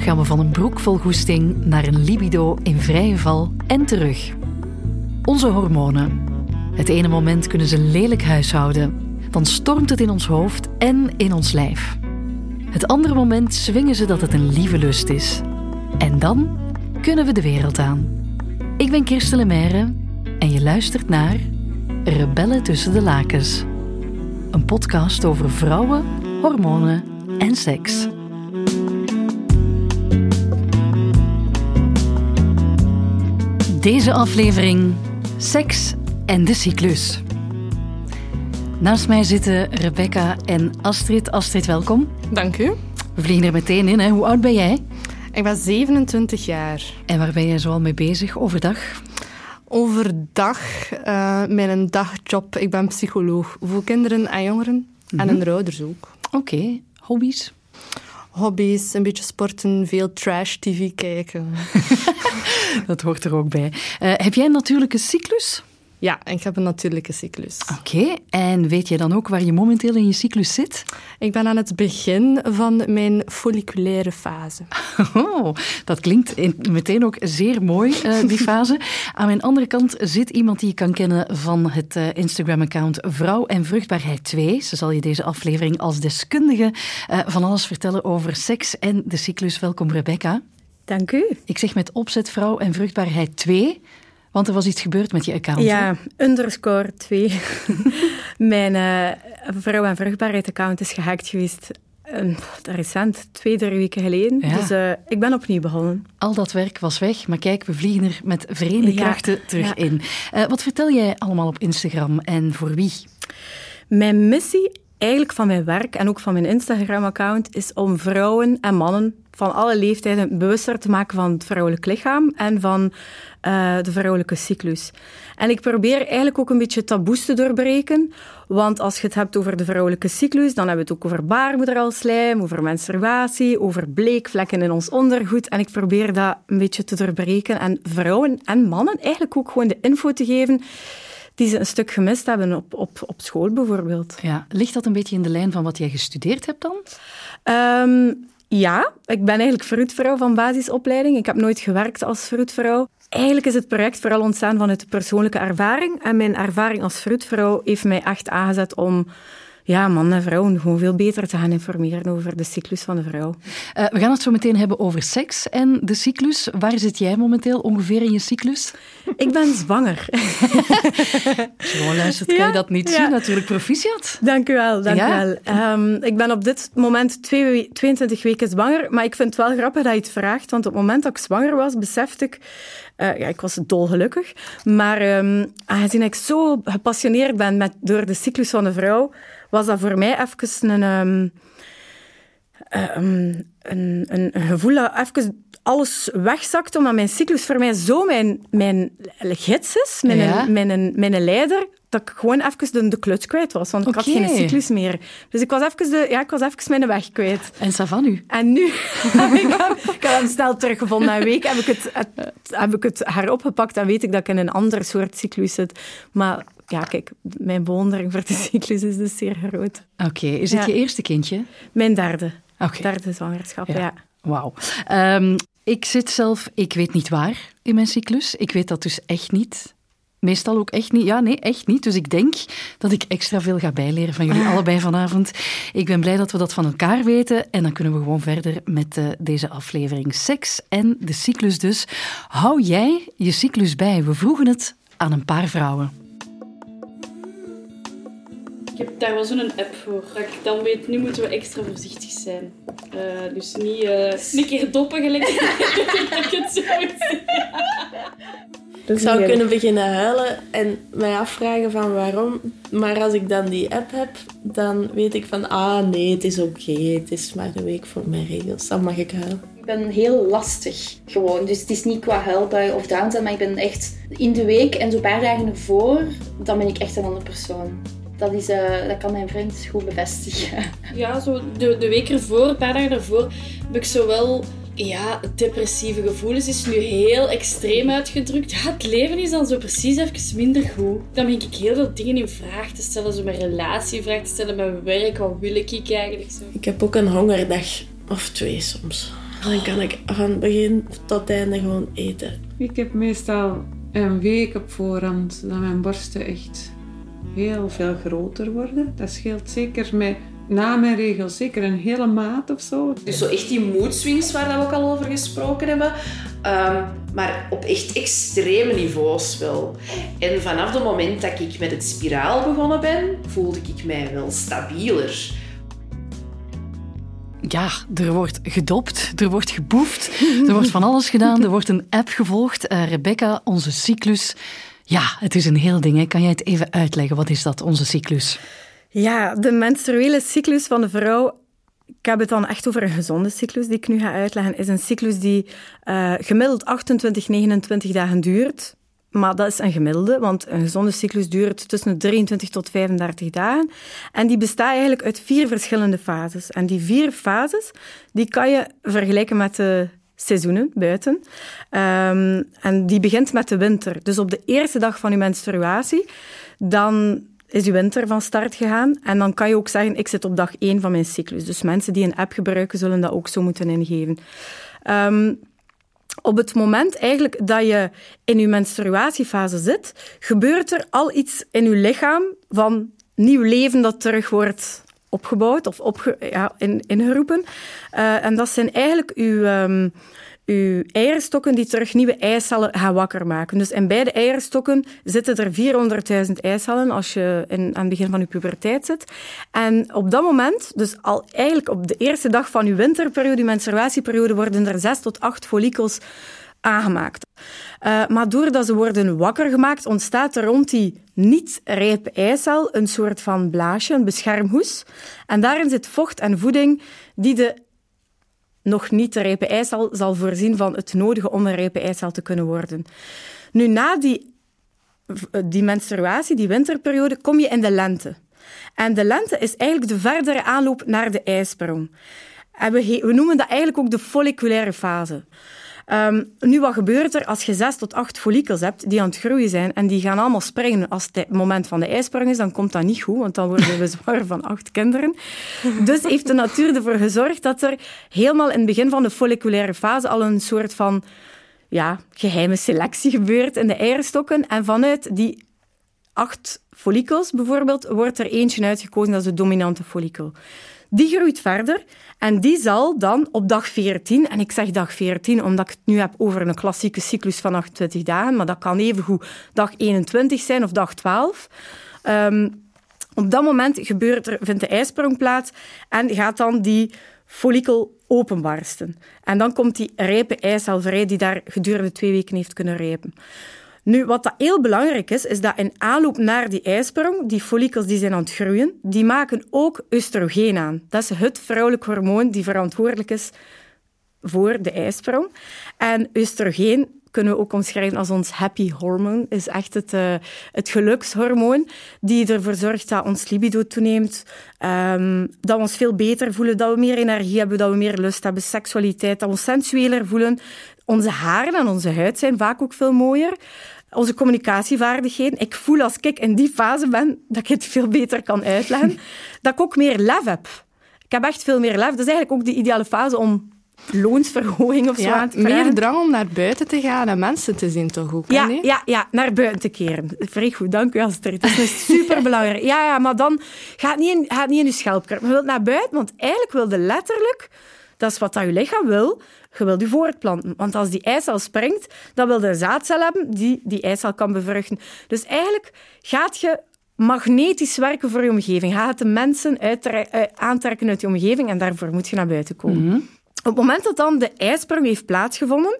gaan we van een broek vol goesting naar een libido in vrije val en terug. Onze hormonen. Het ene moment kunnen ze lelijk huishouden, dan stormt het in ons hoofd en in ons lijf. Het andere moment zwingen ze dat het een lieve lust is. En dan kunnen we de wereld aan. Ik ben Kirsten Lemaire en je luistert naar Rebellen tussen de lakens. Een podcast over vrouwen, hormonen en seks. Deze aflevering Seks en de cyclus. Naast mij zitten Rebecca en Astrid. Astrid, welkom. Dank u. We vliegen er meteen in. Hè. Hoe oud ben jij? Ik ben 27 jaar. En waar ben jij zoal mee bezig overdag? Overdag, uh, mijn dagjob. Ik ben psycholoog voor kinderen en jongeren. En een ouders ook. Oké. Hobby's? Hobby's, een beetje sporten, veel trash-tv kijken. Dat hoort er ook bij. Uh, heb jij een natuurlijke cyclus? Ja, ik heb een natuurlijke cyclus. Oké, en weet jij dan ook waar je momenteel in je cyclus zit? Ik ben aan het begin van mijn folliculaire fase. Oh, dat klinkt meteen ook zeer mooi, uh, die fase. aan mijn andere kant zit iemand die je kan kennen van het uh, Instagram-account Vrouw en Vruchtbaarheid 2. Ze zal je deze aflevering als deskundige uh, van alles vertellen over seks en de cyclus. Welkom, Rebecca. Dank u. Ik zeg met opzet Vrouw en Vruchtbaarheid 2. Want er was iets gebeurd met je account. Ja, underscore 2. Mijn uh, vrouw- en vruchtbaarheid-account is gehackt geweest uh, recent, twee, drie weken geleden. Ja. Dus uh, ik ben opnieuw begonnen. Al dat werk was weg, maar kijk, we vliegen er met vreemde ja. krachten terug ja. in. wat vertel jij allemaal op Instagram en voor wie? Mijn missie eigenlijk van mijn werk en ook van mijn Instagram-account is om vrouwen en mannen van alle leeftijden bewuster te maken van het vrouwelijk lichaam en van uh, de vrouwelijke cyclus. En ik probeer eigenlijk ook een beetje taboes te doorbreken, want als je het hebt over de vrouwelijke cyclus, dan hebben we het ook over baarmoederalslijm, over menstruatie, over bleekvlekken in ons ondergoed. En ik probeer dat een beetje te doorbreken en vrouwen en mannen eigenlijk ook gewoon de info te geven die ze een stuk gemist hebben op, op, op school bijvoorbeeld. Ja, ligt dat een beetje in de lijn van wat jij gestudeerd hebt dan? Um, ja, ik ben eigenlijk fruitvrouw van basisopleiding. Ik heb nooit gewerkt als fruitvrouw. Eigenlijk is het project vooral ontstaan vanuit de persoonlijke ervaring. En mijn ervaring als fruitvrouw heeft mij echt aangezet om ja, mannen en vrouwen gewoon veel beter te gaan informeren over de cyclus van de vrouw. Uh, we gaan het zo meteen hebben over seks en de cyclus. Waar zit jij momenteel ongeveer in je cyclus? Ik ben zwanger. Als je gewoon luistert, kan je dat niet ja. zien. Natuurlijk proficiat. Dank u wel, dank ja. u wel. Um, ik ben op dit moment twee, 22 weken zwanger, maar ik vind het wel grappig dat je het vraagt, want op het moment dat ik zwanger was, besefte ik uh, ja, ik was dolgelukkig. Maar um, aangezien ik zo gepassioneerd ben met, door de cyclus van de vrouw, was dat voor mij even een, um, um, een, gevoel dat even alles wegzakt, omdat mijn cyclus voor mij zo mijn, mijn gids is, mijn, ja. mijn, mijn, mijn leider, dat ik gewoon even de, de kluts kwijt was, want ik had geen cyclus meer. Dus ik was even, de, ja, ik was even mijn weg kwijt. En ça van nu? En nu heb ik, hem, ik heb hem snel teruggevonden. Na een week heb ik het, het, heb ik het heropgepakt en weet ik dat ik in een ander soort cyclus zit. Maar ja, kijk, mijn bewondering voor de cyclus is dus zeer groot. Oké, okay. is het ja. je eerste kindje? Mijn derde. Okay. Derde zwangerschap, ja. ja. Wauw. Um, ik zit zelf, ik weet niet waar in mijn cyclus. Ik weet dat dus echt niet. Meestal ook echt niet. Ja, nee, echt niet. Dus ik denk dat ik extra veel ga bijleren van jullie allebei vanavond. Ik ben blij dat we dat van elkaar weten. En dan kunnen we gewoon verder met uh, deze aflevering. Seks en de cyclus dus. Hou jij je cyclus bij? We vroegen het aan een paar vrouwen. Ik heb daar wel zo'n app voor. Dat ik dan weet, nu moeten we extra voorzichtig zijn. Uh, dus niet uh, een keer doppen gelijk dat ik het zo ik zou kunnen beginnen huilen en mij afvragen van waarom. Maar als ik dan die app heb, dan weet ik van... Ah, nee, het is oké. Okay. Het is maar een week voor mijn regels. Dan mag ik huilen. Ik ben heel lastig gewoon. Dus het is niet qua huilbui of downtime. Maar ik ben echt in de week en zo'n paar dagen ervoor... Dan ben ik echt een andere persoon. Dat, is, uh, dat kan mijn vriend goed bevestigen. Ja, zo de, de week ervoor, een paar dagen ervoor, heb ik zo wel ja, depressieve gevoelens is nu heel extreem uitgedrukt. Ja, het leven is dan zo precies even minder goed. Dan begin ik heel veel dingen in vraag te stellen. Zo mijn relatie in vraag te stellen, mijn werk. Wat wil ik eigenlijk zo? Ik heb ook een hongerdag. Of twee soms. Dan kan ik van begin tot einde gewoon eten. Ik heb meestal een week op voorhand dat mijn borsten echt heel veel groter worden. Dat scheelt zeker met, na mijn regels, zeker een hele maat of zo. Dus zo echt die moedswings waar we ook al over gesproken hebben. Ehm, maar op echt extreme niveaus wel. En vanaf het moment dat ik met het spiraal begonnen ben, voelde ik mij wel stabieler. Ja, er wordt gedopt, er wordt geboefd, er wordt van alles gedaan, er wordt een app gevolgd. Uh, Rebecca, onze cyclus. Ja, het is een heel ding. Hè. Kan jij het even uitleggen? Wat is dat, onze cyclus? Ja, de menstruele cyclus van de vrouw ik heb het dan echt over een gezonde cyclus die ik nu ga uitleggen. is een cyclus die uh, gemiddeld 28, 29 dagen duurt. Maar dat is een gemiddelde, want een gezonde cyclus duurt tussen 23 tot 35 dagen. En die bestaat eigenlijk uit vier verschillende fases. En die vier fases, die kan je vergelijken met de seizoenen buiten. Um, en die begint met de winter. Dus op de eerste dag van je menstruatie, dan is je winter van start gegaan. En dan kan je ook zeggen, ik zit op dag 1 van mijn cyclus. Dus mensen die een app gebruiken, zullen dat ook zo moeten ingeven. Um, op het moment eigenlijk dat je in je menstruatiefase zit, gebeurt er al iets in je lichaam van nieuw leven dat terug wordt opgebouwd of opge ja, in, ingeroepen. Uh, en dat zijn eigenlijk uw, um, uw eierstokken die terug nieuwe eicellen gaan wakker maken. Dus in beide eierstokken zitten er 400.000 eicellen als je in, aan het begin van je puberteit zit. En op dat moment, dus al eigenlijk op de eerste dag van je winterperiode, je menstruatieperiode, worden er 6 tot 8 follikels aangemaakt. Uh, maar doordat ze worden wakker gemaakt, ontstaat er rond die niet-rijpe eicel een soort van blaasje, een beschermhoes. En daarin zit vocht en voeding die de nog niet rijpe eicel zal voorzien van het nodige om een rijpe eicel te kunnen worden. Nu, na die, die menstruatie, die winterperiode, kom je in de lente. En de lente is eigenlijk de verdere aanloop naar de ijsprong. En we, we noemen dat eigenlijk ook de folliculaire fase. Um, nu, wat gebeurt er als je zes tot acht follikels hebt die aan het groeien zijn en die gaan allemaal springen als het moment van de ijsprong is, dan komt dat niet goed, want dan worden we zwaar van acht kinderen. Dus heeft de natuur ervoor gezorgd dat er helemaal in het begin van de folliculaire fase al een soort van ja, geheime selectie gebeurt in de eierstokken. En vanuit die acht follikels bijvoorbeeld, wordt er eentje uitgekozen, dat is de dominante follikel. Die groeit verder en die zal dan op dag 14, en ik zeg dag 14 omdat ik het nu heb over een klassieke cyclus van 28 dagen, maar dat kan evengoed dag 21 zijn of dag 12. Um, ehm, op dat moment gebeurt er, vindt de ijsprong plaats en gaat dan die follikel openbarsten. En dan komt die rijpe vrij die daar gedurende twee weken heeft kunnen rijpen. Nu, wat dat heel belangrijk is, is dat in aanloop naar die ijsprong, die follikels die zijn aan het groeien, die maken ook oestrogeen aan. Dat is het vrouwelijk hormoon die verantwoordelijk is voor de ijsprong. En oestrogeen kunnen we ook omschrijven als ons happy hormoon. Is echt het, uh, het gelukshormoon die ervoor zorgt dat ons libido toeneemt, um, dat we ons veel beter voelen, dat we meer energie hebben, dat we meer lust hebben, seksualiteit, dat we ons sensueler voelen. Onze haren en onze huid zijn vaak ook veel mooier. Onze communicatievaardigheden. Ik voel als ik in die fase ben dat ik het veel beter kan uitleggen. dat ik ook meer lef heb. Ik heb echt veel meer lef. Dat is eigenlijk ook de ideale fase om loonsverhoging of zo ja, aan te vragen. Meer drang om naar buiten te gaan en mensen te zien, toch ook? Ja, ja, ja, naar buiten te keren. Vrij goed, dank u Astrid. Dat is superbelangrijk. Ja, ja, maar dan gaat niet in, gaat niet in je schelpkruk. Je wilt naar buiten, want eigenlijk wilde letterlijk... Dat is wat dat je lichaam wil. Je wilt je voortplanten. Want als die eicel springt, dan wil je een zaadcel hebben die die eicel kan bevruchten. Dus eigenlijk gaat je magnetisch werken voor je omgeving. Gaat de mensen aantrekken uit je omgeving en daarvoor moet je naar buiten komen. Mhm. Op het moment dat dan de ijsprong heeft plaatsgevonden,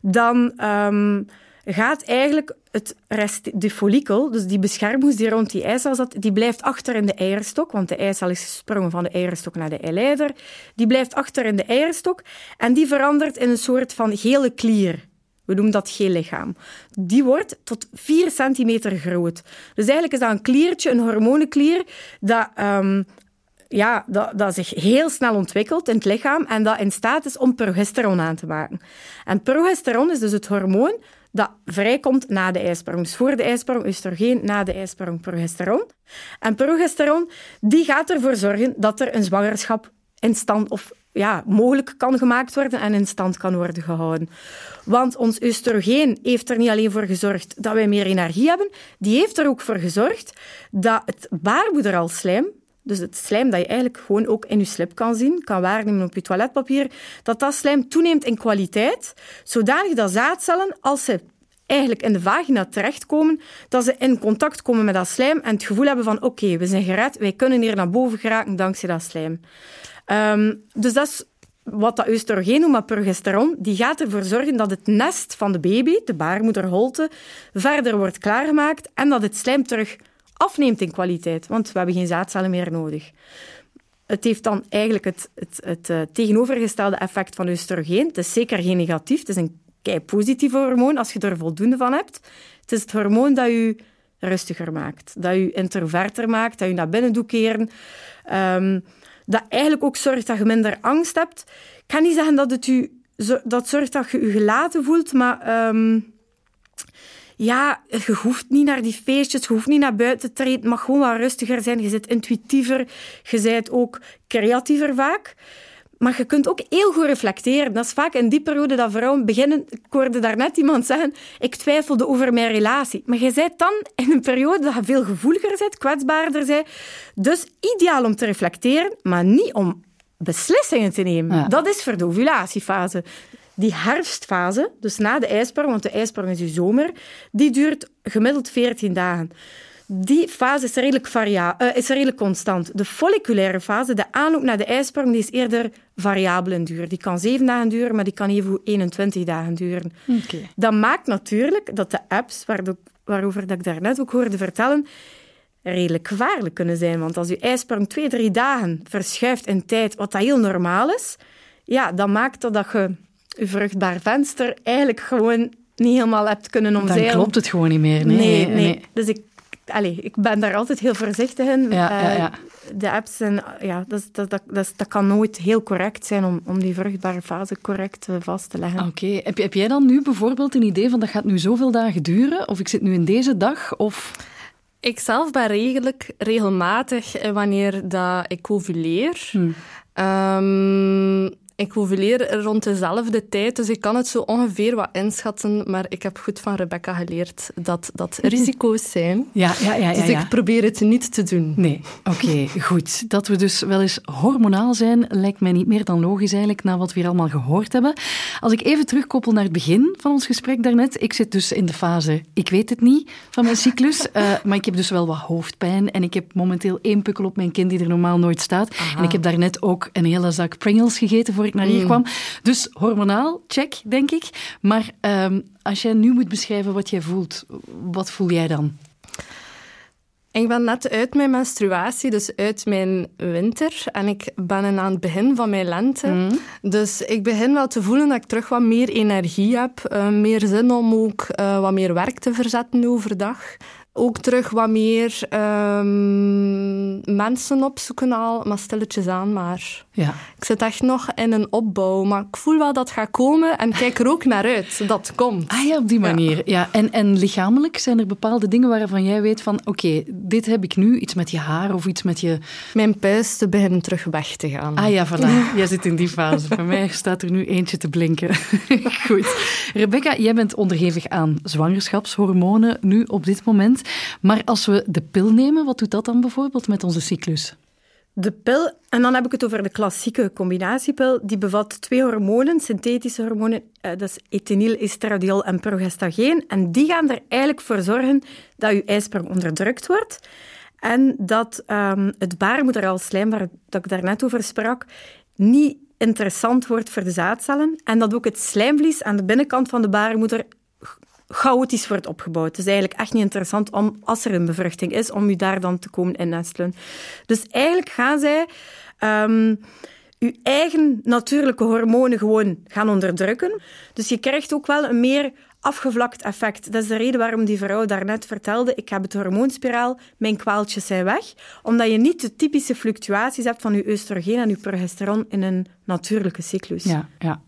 dan um, gaat eigenlijk het rest, de follikel, dus die beschermhoes die rond die eicel zat, die blijft achter in de eierstok, want de eicel is gesprongen van de eierstok naar de eileider. Die blijft achter in de eierstok en die verandert in een soort van gele klier. We noemen dat geel lichaam. Die wordt tot 4 centimeter groot. Dus eigenlijk is dat een kliertje, een hormonenklier, dat um, ja, dat, dat zich heel snel ontwikkelt in het lichaam en dat in staat is om progesteron aan te maken. En progesteron is dus het hormoon dat vrijkomt na de ijsprong. Dus voor de ijsprong oestrogeen, na de ijsprong progesteron. En progesteron die gaat ervoor zorgen dat er een zwangerschap in stand of ja, mogelijk kan gemaakt worden en in stand kan worden gehouden. Want ons oestrogeen heeft er niet alleen voor gezorgd dat wij meer energie hebben, die heeft er ook voor gezorgd dat het baarmoederalslijm, dus het slijm dat je eigenlijk gewoon ook in je slip kan zien, kan waarnemen op je toiletpapier, dat dat slijm toeneemt in kwaliteit, zodanig dat zaadcellen, als ze eigenlijk in de vagina terechtkomen, dat ze in contact komen met dat slijm en het gevoel hebben van oké, we zijn gered, wij kunnen hier naar boven geraken dankzij dat slijm. Um, dus dat is wat dat oestrogeen noemt, progesteron, die gaat ervoor zorgen dat het nest van de baby, de baarmoederholte, verder wordt klaargemaakt en dat het slijm terug afneemt in kwaliteit, want we hebben geen zaadcellen meer nodig. Het heeft dan eigenlijk het, het, het, uh, tegenovergestelde effect van oestrogeen. Het is zeker geen negatief, het is een kei positief hormoon als je er voldoende van hebt. Het is het hormoon dat je rustiger maakt, dat je introverter maakt, dat je naar binnen doet keren. Um, dat eigenlijk ook zorgt dat je minder angst hebt. Ik kan niet zeggen dat het u, dat zorgt dat je je gelaten voelt, maar um, ja, je hoeft niet naar die feestjes, je hoeft niet naar buiten te treden, het mag gewoon wat rustiger zijn. Je zit intuïtiever, je bent ook creatiever vaak. Maar je kunt ook heel goed reflecteren. Dat is vaak in die periode dat vrouwen beginnen... Ik hoorde daarnet iemand zeggen, ik twijfelde over mijn relatie. Maar je bent dan in een periode dat je veel gevoeliger bent, kwetsbaarder bent. Dus ideaal om te reflecteren, maar niet om beslissingen te nemen. Dat is voor de ovulatiefase. Die herfstfase, dus na de ijsprong, want de ijsprong is je zomer, die duurt gemiddeld 14 dagen die fase is redelijk, varia uh, is redelijk constant. De folliculaire fase, de aanloop naar de ijsprong, die is eerder variabel in duur. Die kan zeven dagen duren, maar die kan even 21 dagen duren. Okay. Dat maakt natuurlijk dat de apps, waarover dat ik daarnet ook hoorde vertellen, redelijk gevaarlijk kunnen zijn. Want als je ijsprong twee, drie dagen verschuift in tijd, wat dat heel normaal is, ja, dan maakt dat dat je je vruchtbaar venster eigenlijk gewoon niet helemaal hebt kunnen omzeilen. Dan klopt het gewoon niet meer. Nee, nee. nee. nee. Dus ik Allee, ik ben daar altijd heel voorzichtig in. Ja, ja, eh, ja. De apps, en, ja, dat, dat, dat, dat, kan nooit heel correct zijn om, om die vruchtbare fase correct eh, vast te leggen. Oké. Heb, heb jij dan nu bijvoorbeeld een idee van dat gaat nu zoveel dagen duren? Of ik zit nu in deze dag? Of... Ik zelf ben redelijk regelmatig eh, wanneer dat ik ovuleer. Hmm. Um, ik ovuleer rond dezelfde tijd, dus ik kan het zo ongeveer wat inschatten. Maar ik heb goed van Rebecca geleerd dat dat risico's zijn. Ja, ja, ja. ja dus ik probeer het niet te doen. Nee, oké, goed. Dat we dus wel eens hormonaal zijn, lijkt mij niet meer dan logisch eigenlijk, na wat we hier allemaal gehoord hebben. Als ik even terugkoppel naar het begin van ons gesprek daarnet. Ik zit dus in de fase, ik weet het niet, van mijn cyclus. Uh, maar ik heb dus wel wat hoofdpijn. En ik heb momenteel één pukkel op mijn kin die er normaal nooit staat. Aha. En ik heb daarnet ook een hele zak Pringles gegeten voor ik naar hier mm. kwam. Dus hormonaal, check, denk ik. Maar um, als jij nu moet beschrijven wat jij voelt, wat voel jij dan? Ik ben net uit mijn menstruatie, dus uit mijn winter. En ik ben aan het begin van mijn lente. Mm. Dus ik begin wel te voelen dat ik terug wat meer energie heb. Uh, meer zin om ook uh, wat meer werk te verzetten overdag ook terug wat meer um, mensen opzoeken al, maar stilletjes aan maar. Ja. Ik zit echt nog in een opbouw, maar ik voel wel dat het gaat komen en kijk er ook naar uit dat komt. Ah ja, op die manier. Ja. ja. En, en lichamelijk zijn er bepaalde dingen waarvan jij weet van oké, dit heb ik nu, iets met je haar of iets met je... Mijn puisten beginnen terug weg te gaan. Ah ja, voilà. jij zit in die fase. Bij mij staat er nu eentje te blinken. Goed. Rebecca, jij bent onderhevig aan zwangerschapshormonen nu op dit moment. Maar als we de pil nemen, wat doet dat dan bijvoorbeeld met onze cyclus? De pil, en dan heb ik het over de klassieke combinatiepil, die bevat twee hormonen, synthetische hormonen, eh, dat is ethinyl, estradiol en progestageen. En die gaan er eigenlijk voor zorgen dat je ijsprong onderdrukt wordt. En dat um, het baarmoederalslijm, waar dat ik daarnet over sprak, niet interessant wordt voor de zaadcellen. En dat ook het slijmvlies aan de binnenkant van de baarmoeder chaotisch wordt opgebouwd. Het is eigenlijk echt niet interessant om, als er een bevruchting is, om u daar dan te komen innestelen. Dus eigenlijk gaan zij um, uw eigen natuurlijke hormonen gewoon gaan onderdrukken. Dus je krijgt ook wel een meer afgevlakt effect. Dat is de reden waarom die vrouw daarnet vertelde, ik heb het hormoonspiraal, mijn kwaaltjes zijn weg. Omdat je niet de typische fluctuaties hebt van je oestrogeen en je progesteron in een natuurlijke cyclus. Ja, ja.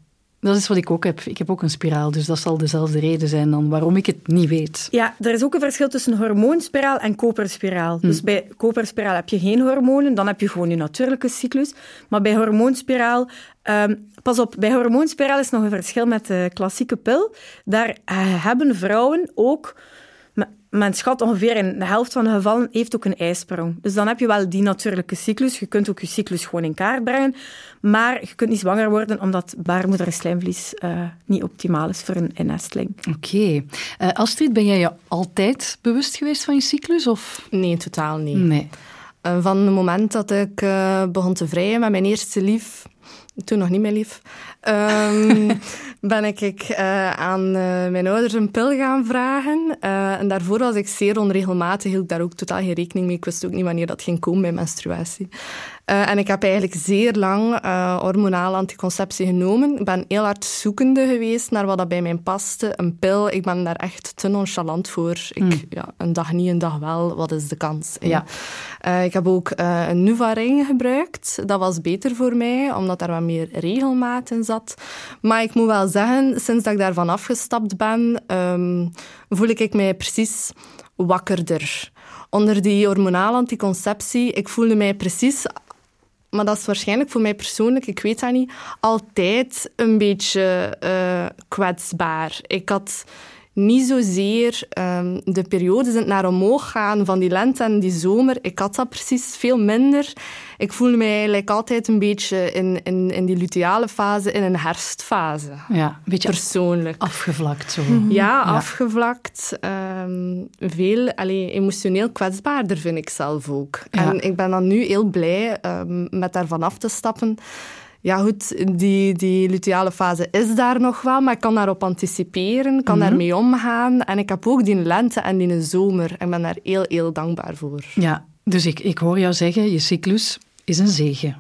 Dat is wat ik ook heb. Ik heb ook een spiraal, dus dat zal dezelfde reden zijn dan waarom ik het niet weet. Ja, er is ook een verschil tussen hormoonspiraal en koperspiraal. Dus bij koperspiraal heb je geen hormonen, dan heb je gewoon je natuurlijke cyclus. Maar bij hormoonspiraal... ehm, pas op, bij hormoonspiraal is nog een verschil met de klassieke pil. Daar eh, hebben vrouwen ook... me- Men schat ongeveer in de helft van de gevallen heeft ook een ijsprong. Dus dan heb je wel die natuurlijke cyclus. Je kunt ook je cyclus gewoon in kaart brengen. Maar je kunt niet zwanger worden omdat baarmoederslijmvlies eh niet optimaal is voor een innesteling. Oké. Eh, Astrid, ben jij je altijd bewust geweest van je cyclus? Of? Nee, totaal niet. Nee. Eh, Van het moment dat ik eh, begon te vrijen met mijn eerste lief, toen nog niet mijn lief, ehm, ben ik eh, aan eh, mijn ouders een pil gaan vragen. Eh, en daarvoor was ik zeer onregelmatig, hield ik daar ook totaal geen rekening mee. Ik wist ook niet wanneer dat ging komen bij menstruatie. En ik heb eigenlijk zeer lang hormonale anticonceptie genomen. Ik ben heel hard zoekende geweest naar wat dat bij mij paste. Een pil, ik ben daar echt te nonchalant voor. Ik, ja, een dag niet, een dag wel. Wat is de kans? Ja. Ik heb ook een Nuva-ring gebruikt. Dat was beter voor mij, omdat daar wat meer regelmaat in zat. Maar ik moet wel zeggen, sinds dat ik daarvan afgestapt ben, ehm, voel ik mij precies wakkerder. Onder die hormonale anticonceptie, ik voelde mij precies maar dat is waarschijnlijk voor mij persoonlijk, ik weet dat niet, altijd een beetje eh, kwetsbaar. Ik had niet zozeer um, de periodes in het naar omhoog gaan van die lente en die zomer. Ik had dat precies veel minder. Ik voelde mij eigenlijk altijd een beetje in, in, in die luteale fase, in een herfstfase. Ja, een beetje Persoonlijk. afgevlakt zo. Ja, afgevlakt. ehm, veel, allee, emotioneel kwetsbaarder vind ik zelf ook. Ja. En ik ben dan nu heel blij ehm, met daarvan af te stappen. Ja, goed, die, die luteale fase is daar nog wel, maar ik kan daarop anticiperen, kan daarmee omgaan. En ik heb ook die lente en die zomer. En ik ben daar heel, heel dankbaar voor. Ja, dus ik, ik hoor jou zeggen, je cyclus is een zegen.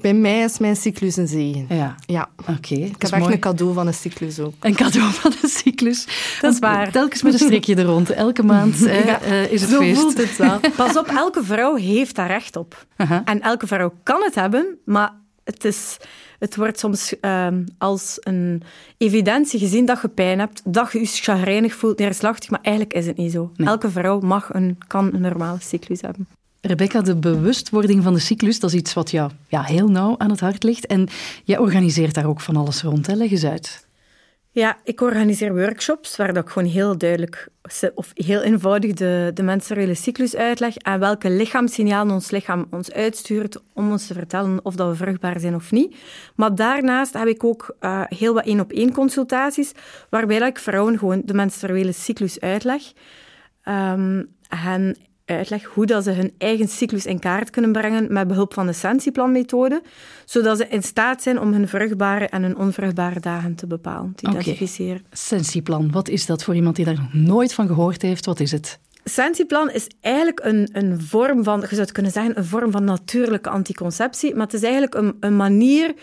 Bij mij is mijn cyclus een zegen. Ja, Ja. oké. Ik heb echt een cadeau van een cyclus ook. Een cadeau van de cyclus. Dat is waar. Telkens met een streekje er rond. Elke maand Ja, eh, is het Zo feest. voelt het wel. Pas op, elke vrouw heeft daar recht op. En elke vrouw kan het hebben, maar het, is, het wordt soms ehm, als een evidentie gezien dat je pijn hebt, dat je je chagrijnig voelt, neerslachtig, maar eigenlijk is het niet zo. Nee. Elke vrouw mag een, kan een normale cyclus hebben. Rebecca, de bewustwording van de cyclus, dat is iets wat jou ja, heel nauw aan het hart ligt. En jij organiseert daar ook van alles rond. Hè? Leg eens uit. Ja, ik organiseer workshops waar dat ik gewoon heel duidelijk of heel eenvoudig de, de menstruele cyclus uitleg en welke lichaamssignalen ons lichaam ons uitstuurt om ons te vertellen of dat we vruchtbaar zijn of niet. Maar daarnaast heb ik ook eh, heel wat één-op-één consultaties waarbij dat ik vrouwen gewoon de menstruele cyclus uitleg. Ehm, en uitleg hoe dat ze hun eigen cyclus in kaart kunnen brengen met behulp van de Sensiplan-methode, zodat ze in staat zijn om hun vruchtbare en hun onvruchtbare dagen te bepalen, te Oké. identificeren. Wat is dat voor iemand die daar nog nooit van gehoord heeft? Wat is het? Sensiplan is eigenlijk een, een vorm van, je zou het kunnen zeggen, een vorm van natuurlijke anticonceptie, maar het is eigenlijk een, een manier,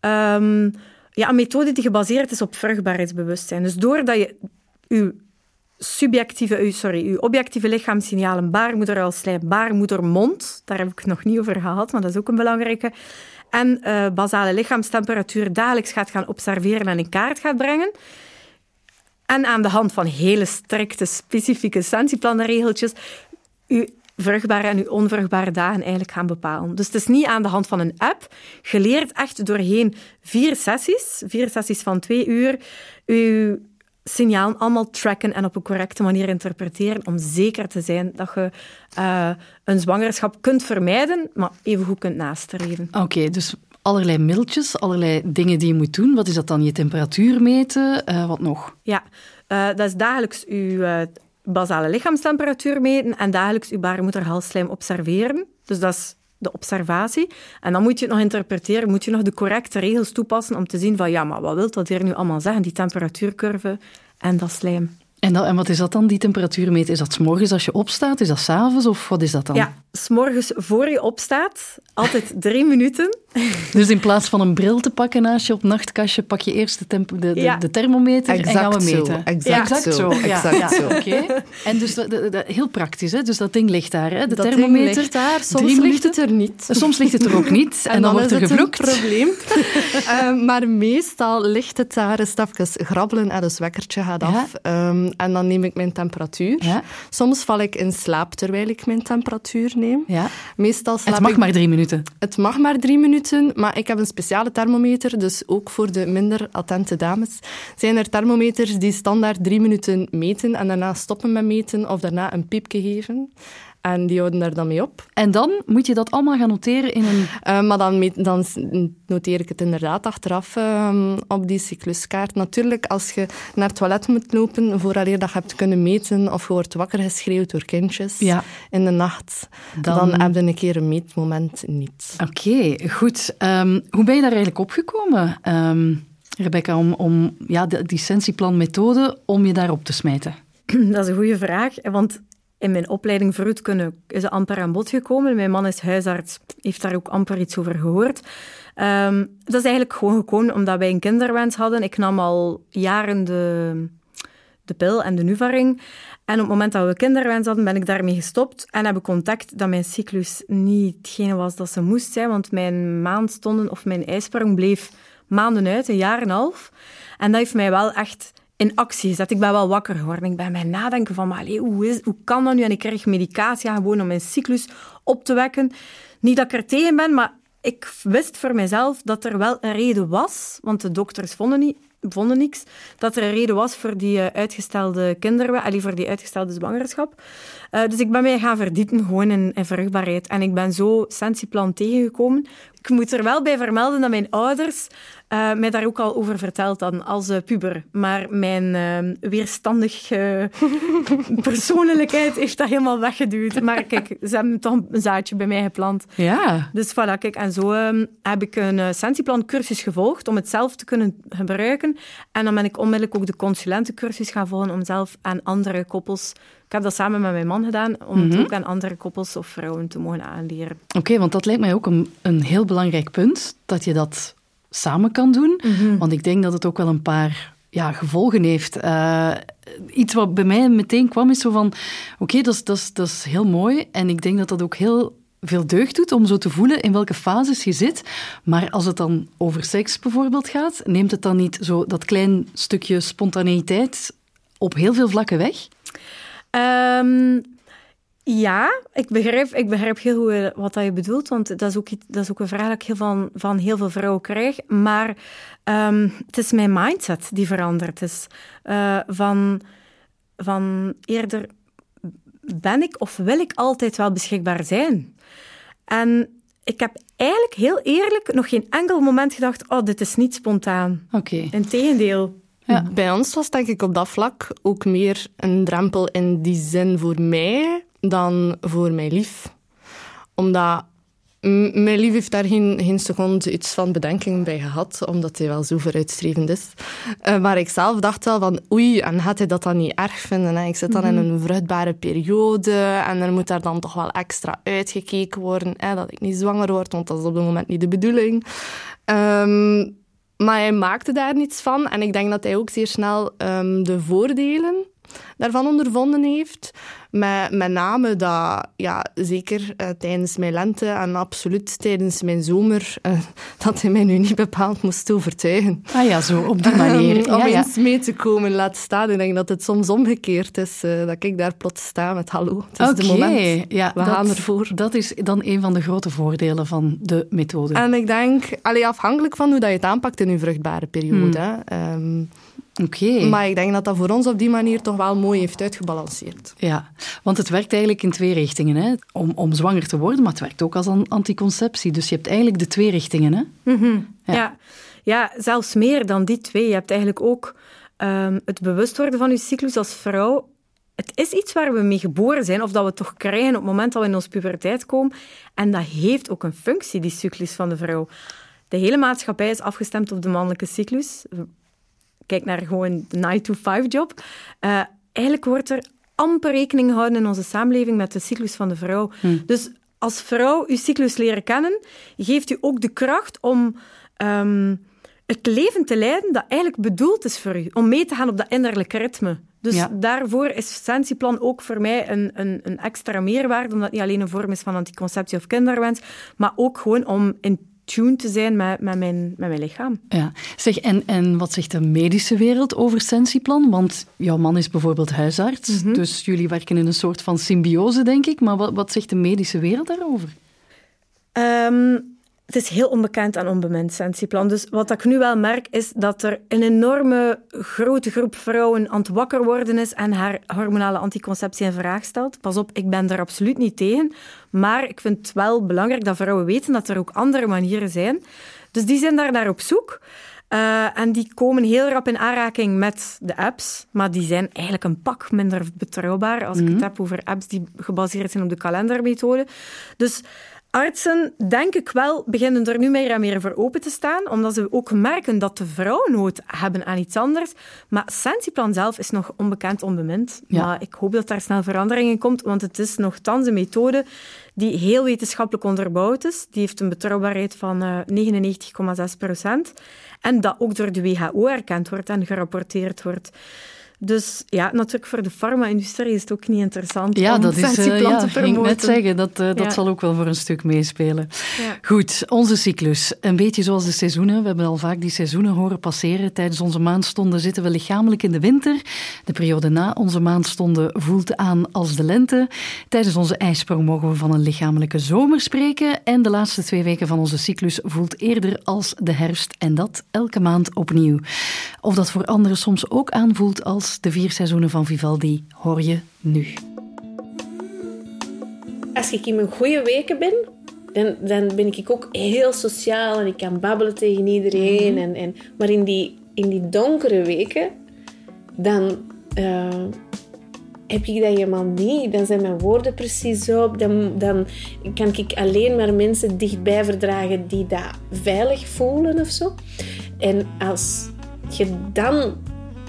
ehm, ja, een methode die gebaseerd is op vruchtbaarheidsbewustzijn. Dus doordat je je subjectieve, sorry, uw objectieve lichaamssignalen, baarmoederhalslijm, baarmoedermond, daar heb ik het nog niet over gehad, maar dat is ook een belangrijke, en eh, basale lichaamstemperatuur dagelijks gaat gaan observeren en in kaart gaat brengen. En aan de hand van hele strikte, specifieke sensiplanregeltjes uw vruchtbare en uw onvruchtbare dagen eigenlijk gaan bepalen. Dus het is niet aan de hand van een app. Je leert echt doorheen vier sessies, vier sessies van twee uur, uw signalen allemaal tracken en op een correcte manier interpreteren om zeker te zijn dat je eh, een zwangerschap kunt vermijden, maar evengoed kunt nastreven. Oké, dus allerlei middeltjes, allerlei dingen die je moet doen. Wat is dat dan? Je temperatuur meten? Eh, wat nog? Ja, eh, dat is dagelijks uw eh, basale lichaamstemperatuur meten en dagelijks uw baarmoederhalsslijm observeren. Dus dat is de observatie. En dan moet je het nog interpreteren, moet je nog de correcte regels toepassen om te zien van ja, maar wat wil dat hier nu allemaal zeggen, die temperatuurcurve en dat slijm. En, en wat is dat dan, die temperatuur meten? Is dat 's morgens als je opstaat? Is dat 's avonds? Of wat is dat dan? Ja, s'morgens voor je opstaat, altijd drie minuten, Dus in plaats van een bril te pakken naast je op nachtkastje, pak je eerst de, temp- de, de, Ja. de thermometer en gaan we Exact zo, meten. exact zo, Ja, exact ja, zo. Oké. En dus dat- dat- dat- heel praktisch, hè? Dus dat ding ligt daar, hè? De dat thermometer. ligt daar, soms drie ligt minuten. het er niet. Soms ligt het er ook niet en, dan, wordt er het gevloekt. een probleem. Eh, maar meestal ligt het daar even grabbelen en een wekkertje gaat af. Ehm, en dan neem ik mijn temperatuur. Ja, Soms val ik in slaap terwijl ik mijn temperatuur neem. ja. Meestal slaap Het mag ik... maar drie minuten. Het mag maar drie minuten, maar ik heb een speciale thermometer, dus ook voor de minder attente dames zijn er thermometers die standaard drie minuten meten en daarna stoppen met meten of daarna een piepje geven. En die houden daar dan mee op. En dan moet je dat allemaal gaan noteren in een... Eh, maar dan, dan noteer ik het inderdaad achteraf ehm, op die cycluskaart. Natuurlijk, als je naar het toilet moet lopen, vooraleer dat je hebt kunnen meten of je wordt wakker geschreeuwd door kindjes Ja. in de nacht, Dan- dan, heb je een keer een meetmoment niet. Oké, goed. Ehm, hoe ben je daar eigenlijk opgekomen, Ehm Rebecca, om, om ja, de, die om je daarop te smijten? Dat is een goede vraag, want in mijn opleiding vroedkunde is het amper aan bod gekomen. Mijn man is huisarts, heeft daar ook amper iets over gehoord. Ehm, dat is eigenlijk gewoon gekomen omdat wij een kinderwens hadden. Ik nam al jaren de, de pil en de Nuvaring. En op het moment dat we kinderwens hadden, ben ik daarmee gestopt en heb ik contact dat mijn cyclus niet hetgene was dat ze moest zijn, want mijn maandstonden of mijn ijsprong bleef maanden uit, een jaar en een half. En dat heeft mij wel echt in actie gezet. Ik ben wel wakker geworden. Ik ben mij nadenken van, maar allee, hoe, is, hoe kan dat nu? En ik krijg medicatie gewoon om mijn cyclus op te wekken. Niet dat ik er tegen ben, maar ik wist voor mezelf dat er wel een reden was, want de dokters vonden, niet, vonden niks, dat er een reden was voor die eh, uitgestelde kinderwens, allee, voor die uitgestelde zwangerschap. Eh, dus ik ben mij gaan verdiepen gewoon in, in vruchtbaarheid. En ik ben zo Sensiplan tegengekomen. Ik moet er wel bij vermelden dat mijn ouders eh, mij daar ook al over verteld hadden als eh, puber. Maar mijn eh, weerstandig eh, persoonlijkheid heeft dat helemaal weggeduwd. Maar kijk, ze hebben toch een zaadje bij mij geplant. Ja. Dus voilà, kijk, en zo ehm, heb ik een uh, Sensiplan cursus gevolgd om het zelf te kunnen gebruiken. En dan ben ik onmiddellijk ook de consulentencursus gaan volgen om zelf aan andere koppels... Ik heb dat samen met mijn man gedaan, om het ook aan andere koppels of vrouwen te mogen aanleren. Oké, want dat lijkt mij ook een, een heel belangrijk punt, dat je dat samen kan doen. Want ik denk dat het ook wel een paar ja, gevolgen heeft. Eh, iets wat bij mij meteen kwam is zo van... Oké, dat, is, dat, is, dat is heel mooi. En ik denk dat dat ook heel veel deugd doet om zo te voelen in welke fases je zit. Maar als het dan over seks bijvoorbeeld gaat, neemt het dan niet zo dat klein stukje spontaneïteit op heel veel vlakken weg? Um, ja, ik begrijp, ik begrijp heel goed wat dat je bedoelt, want dat is ook, iets, dat is ook een vraag dat ik heel van, van heel veel vrouwen krijg. Maar um, het is mijn mindset die veranderd is. Uh, van, van eerder ben ik of wil ik altijd wel beschikbaar zijn? En ik heb eigenlijk heel eerlijk nog geen enkel moment gedacht, oh, dit is niet spontaan. Oké. Okay. Integendeel. Ja. Bij ons was denk ik op dat vlak ook meer een drempel in die zin voor mij dan voor mijn lief. Omdat mijn lief heeft daar geen, geen seconde iets van bedenking bij gehad, omdat hij wel zo vooruitstrevend is. Uh, maar ik zelf dacht wel van, oei, en gaat hij dat dan niet erg vinden? Hè? Ik zit dan mm -hmm. in een vruchtbare periode en er moet daar dan toch wel extra uitgekeken worden, hè, dat ik niet zwanger word, want dat is op het moment niet de bedoeling. Um, maar hij maakte daar niets van. En ik denk dat hij ook zeer snel um, de voordelen daarvan ondervonden heeft. Met, met name dat, ja, zeker uh, tijdens mijn lente en absoluut tijdens mijn zomer, uh, dat hij mij nu niet bepaald moest overtuigen. Ah ja, zo, op die manier. Um, om ja, eens mee te komen, laat staan. Ik denk dat het soms omgekeerd is, uh, dat ik daar plots sta met hallo, het is okay. de moment. Ja, We dat, gaan ervoor. Dat is dan een van de grote voordelen van de methode. En ik denk, allee, afhankelijk van hoe dat je het aanpakt in je vruchtbare periode. Hmm. Um, Oké. Okay. Maar ik denk dat dat voor ons op die manier toch wel mooi heeft uitgebalanceerd. Ja, want het werkt eigenlijk in twee richtingen. Hè? Om, om zwanger te worden, maar het werkt ook als een anticonceptie. Dus je hebt eigenlijk de twee richtingen. Hè? Mm -hmm. ja. ja. Ja, zelfs meer dan die twee. Je hebt eigenlijk ook um, het bewust worden van je cyclus als vrouw. Het is iets waar we mee geboren zijn, of dat we toch krijgen op het moment dat we in onze puberteit komen. En dat heeft ook een functie, die cyclus van de vrouw. De hele maatschappij is afgestemd op de mannelijke cyclus kijk naar gewoon de 9-to-5-job. Uh, eigenlijk wordt er amper rekening gehouden in onze samenleving met de cyclus van de vrouw. Hmm. Dus als vrouw uw cyclus leren kennen, geeft u ook de kracht om ehm, het leven te leiden dat eigenlijk bedoeld is voor u. Om mee te gaan op dat innerlijke ritme. Dus daarvoor is Sentieplan ook voor mij een, een, een extra meerwaarde, omdat het niet alleen een vorm is van anticonceptie of kinderwens, maar ook gewoon om in tune te zijn met, met, mijn, met mijn lichaam. Ja. Zeg, en, en wat zegt de medische wereld over Sentieplan? Want jouw man is bijvoorbeeld huisarts, mhm. dus jullie werken in een soort van symbiose, denk ik. Maar wat, wat zegt de medische wereld daarover? Ehm, het is heel onbekend en onbemind, Sentieplan. Dus wat ik nu wel merk, is dat er een enorme grote groep vrouwen aan het wakker worden is en haar hormonale anticonceptie in vraag stelt. Pas op, ik ben daar absoluut niet tegen. Maar ik vind het wel belangrijk dat vrouwen weten dat er ook andere manieren zijn. Dus die zijn daar naar op zoek. Uh, en die komen heel rap in aanraking met de apps, maar die zijn eigenlijk een pak minder betrouwbaar als ik het mhm. heb over apps die gebaseerd zijn op de kalendermethode. Dus Artsen, denk ik wel, beginnen er nu meer en meer voor open te staan, omdat ze ook merken dat de vrouwen nood hebben aan iets anders. Maar Sentieplan zelf is nog onbekend, onbemind. Maar ik hoop dat daar snel verandering in komt, want het is nogthans een methode die heel wetenschappelijk onderbouwd is. Die heeft een betrouwbaarheid van 99,6 eh, procent. En dat ook door de WHO erkend wordt en gerapporteerd wordt. Dus ja, natuurlijk voor de farma-industrie is het ook niet interessant ja, om dat is, uh, ja, te promoten. Ik net zeggen, dat, uh, dat zal ook wel voor een stuk meespelen. Ja. Goed, onze cyclus. Een beetje zoals de seizoenen. We hebben al vaak die seizoenen horen passeren. Tijdens onze maandstonden zitten we lichamelijk in de winter. De periode na onze maandstonden voelt aan als de lente. Tijdens onze ijsprong mogen we van een lichamelijke zomer spreken. En de laatste twee weken van onze cyclus voelt eerder als de herfst. En dat elke maand opnieuw. Of dat voor anderen soms ook aanvoelt als de vier seizoenen van Vivaldi hoor je nu. Als ik in mijn goede weken ben, dan, dan ben ik ook heel sociaal en ik kan babbelen tegen iedereen. Mhm. en, en, maar in die, in die donkere weken, dan uh, heb ik dat helemaal niet. Dan zijn mijn woorden precies op. Dan, dan kan ik alleen maar mensen dichtbij verdragen die dat veilig voelen of zo. En als je dan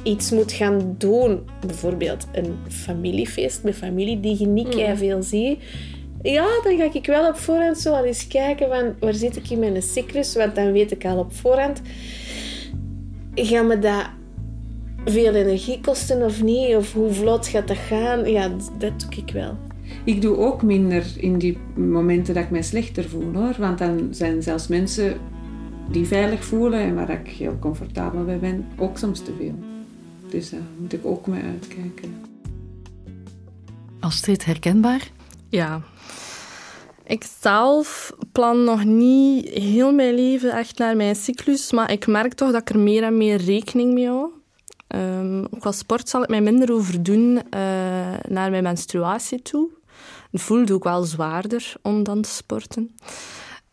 iets moet gaan doen, bijvoorbeeld een familiefeest met familie die je niet mm. veel ziet, ja, dan ga ik wel op voorhand zo al eens kijken van waar zit ik in mijn cyclus, want dan weet ik al op voorhand, ga me dat veel energie kosten of niet, of hoe vlot gaat dat gaan, ja, dat doe ik wel. Ik doe ook minder in die momenten dat ik mij slechter voel hoor, want dan zijn zelfs mensen die veilig voelen en waar ik heel comfortabel bij ben, ook soms te veel. Dus daar moet ik ook mee uitkijken. Astrid, herkenbaar? Ja. Ik zelf plan nog niet heel mijn leven echt naar mijn cyclus, maar ik merk toch dat ik er meer en meer rekening mee hou. Um, qua sport zal ik mij minder over doen uh, naar mijn menstruatie toe. Het voelt ook wel zwaarder om dan te sporten.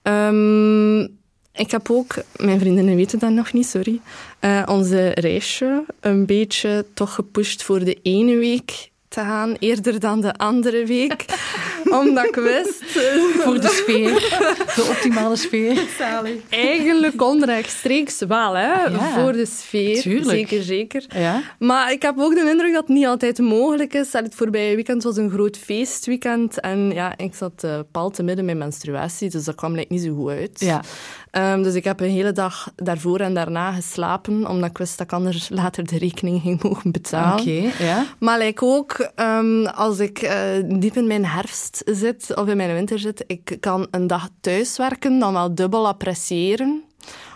Um, ik heb ook, mijn vriendinnen weten dat nog niet, sorry, uh, onze reisje een beetje toch gepusht voor de ene week te gaan, eerder dan de andere week. omdat ik wist... Voor de sfeer. De optimale sfeer. Zalig. Eigenlijk onrechtstreeks wel, hè. Voor de sfeer. Tuurlijk. Zeker, zeker. Ja. Maar ik heb ook de indruk dat het niet altijd mogelijk is. Het voorbije weekend was een groot feestweekend. En ja, ik zat uh, pal te midden met menstruatie, dus dat kwam like, niet zo goed uit. Ja. Um, dus ik heb een hele dag daarvoor en daarna geslapen, omdat ik wist dat ik anders later de rekening ging mogen betalen. Oké, ja. Maar like ook, um, als ik uh, diep in mijn herfst zit of in mijn winter zit, ik kan een dag thuiswerken, dan wel dubbel appreciëren.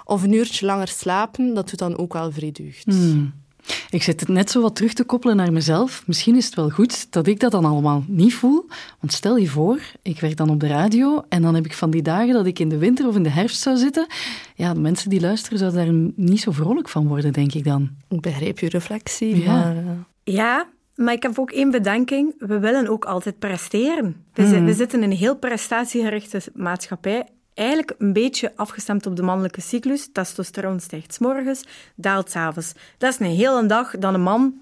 Of een uurtje langer slapen, dat doet dan ook wel vrij deugd. Hmm. Ik zit het net zo wat terug te koppelen naar mezelf. Misschien is het wel goed dat ik dat dan allemaal niet voel. Want stel je voor, ik werk dan op de radio en dan heb ik van die dagen dat ik in de winter of in de herfst zou zitten. Ja, de mensen die luisteren zouden daar niet zo vrolijk van worden, denk ik dan. Ik begrijp je reflectie. Ja. Maar, uh... ja, maar ik heb ook één bedenking. We willen ook altijd presteren. We, mm. we zitten in een heel prestatiegerichte maatschappij eigenlijk een beetje afgestemd op de mannelijke cyclus. Testosteron stijgt s morgens, daalt s avonds. Dat is een hele dag dat een man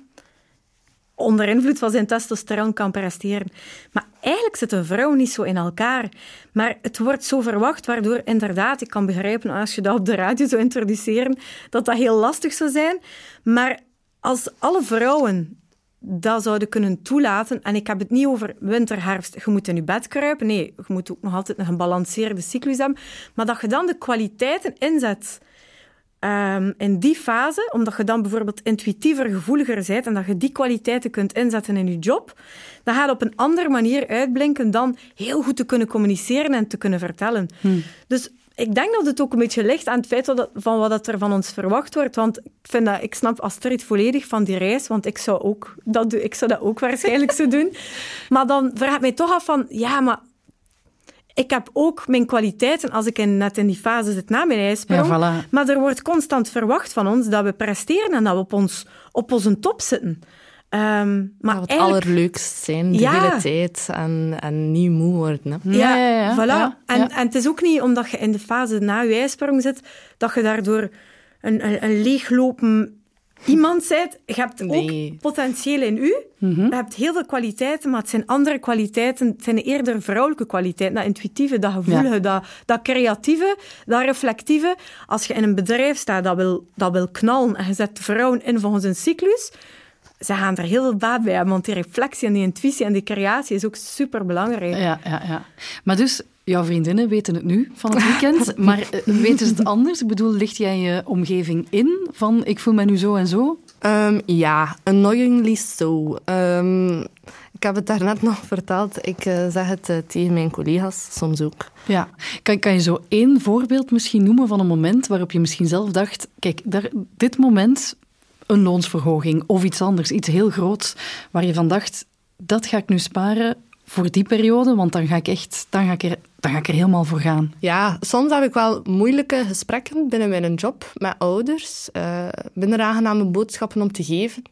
onder invloed van zijn testosteron kan presteren. Maar eigenlijk zit een vrouw niet zo in elkaar. Maar het wordt zo verwacht, waardoor inderdaad, ik kan begrijpen als je dat op de radio zou introduceren, dat dat heel lastig zou zijn. Maar als alle vrouwen dat zouden kunnen toelaten. En ik heb het niet over winter, herfst, je moet in je bed kruipen. Nee, je moet ook nog altijd een gebalanceerde cyclus hebben. Maar dat je dan de kwaliteiten inzet um, in die fase, omdat je dan bijvoorbeeld intuïtiever, gevoeliger bent en dat je die kwaliteiten kunt inzetten in je job, dan gaat het op een andere manier uitblinken dan heel goed te kunnen communiceren en te kunnen vertellen. Hmm. Dus ik denk dat het ook een beetje ligt aan het feit dat, van wat er van ons verwacht wordt. Want ik, vind dat, ik snap Astrid volledig van die reis, want ik zou, ook, dat, ik zou dat ook waarschijnlijk zo doen. Maar dan vraag ik mij toch af van, ja, maar ik heb ook mijn kwaliteiten als ik in, net in die fase zit na mijn ijsprong. Ja, Maar er wordt constant verwacht van ons dat we presteren en dat we op, ons, op onze top zitten. Um, maar ja, wat eigenlijk... allerleukst zijn, de hele tijd en, en niet moe worden. Hè. Ja, ja, ja, voilà. En, en het is ook niet omdat je in de fase na je ijsprong zit, dat je daardoor een, een, een leeglopen iemand bent. Je hebt ook potentieel in u. Mhm. Je hebt heel veel kwaliteiten, maar het zijn andere kwaliteiten. Het zijn eerder vrouwelijke kwaliteiten. Dat intuïtieve, dat gevoelige, dat, dat creatieve, dat reflectieve. Als je in een bedrijf staat dat wil, dat wil knallen en je zet vrouwen in volgens een cyclus ze gaan er heel veel baat bij hebben, want die reflectie en die intuïtie en die creatie is ook super belangrijk. Ja, ja, ja. Maar dus, jouw vriendinnen weten het nu van het weekend, maar eh, weten ze het anders? Ik bedoel, licht jij je omgeving in van ik voel me nu zo en zo? Um, ja, annoyingly so. Um, ik heb het daarnet nog verteld. Ik uh, zeg het uh, tegen mijn collega's soms ook. Ja. Kan, kan je zo één voorbeeld misschien noemen van een moment waarop je misschien zelf dacht... Kijk, daar, dit moment een loonsverhoging of iets anders, iets heel groots, waar je van dacht, dat ga ik nu sparen voor die periode, want dan ga ik echt, dan ga ik er, dan ga ik er helemaal voor gaan. Ja, soms heb ik wel moeilijke gesprekken binnen mijn job met ouders, uh, binnen aangename boodschappen om te geven.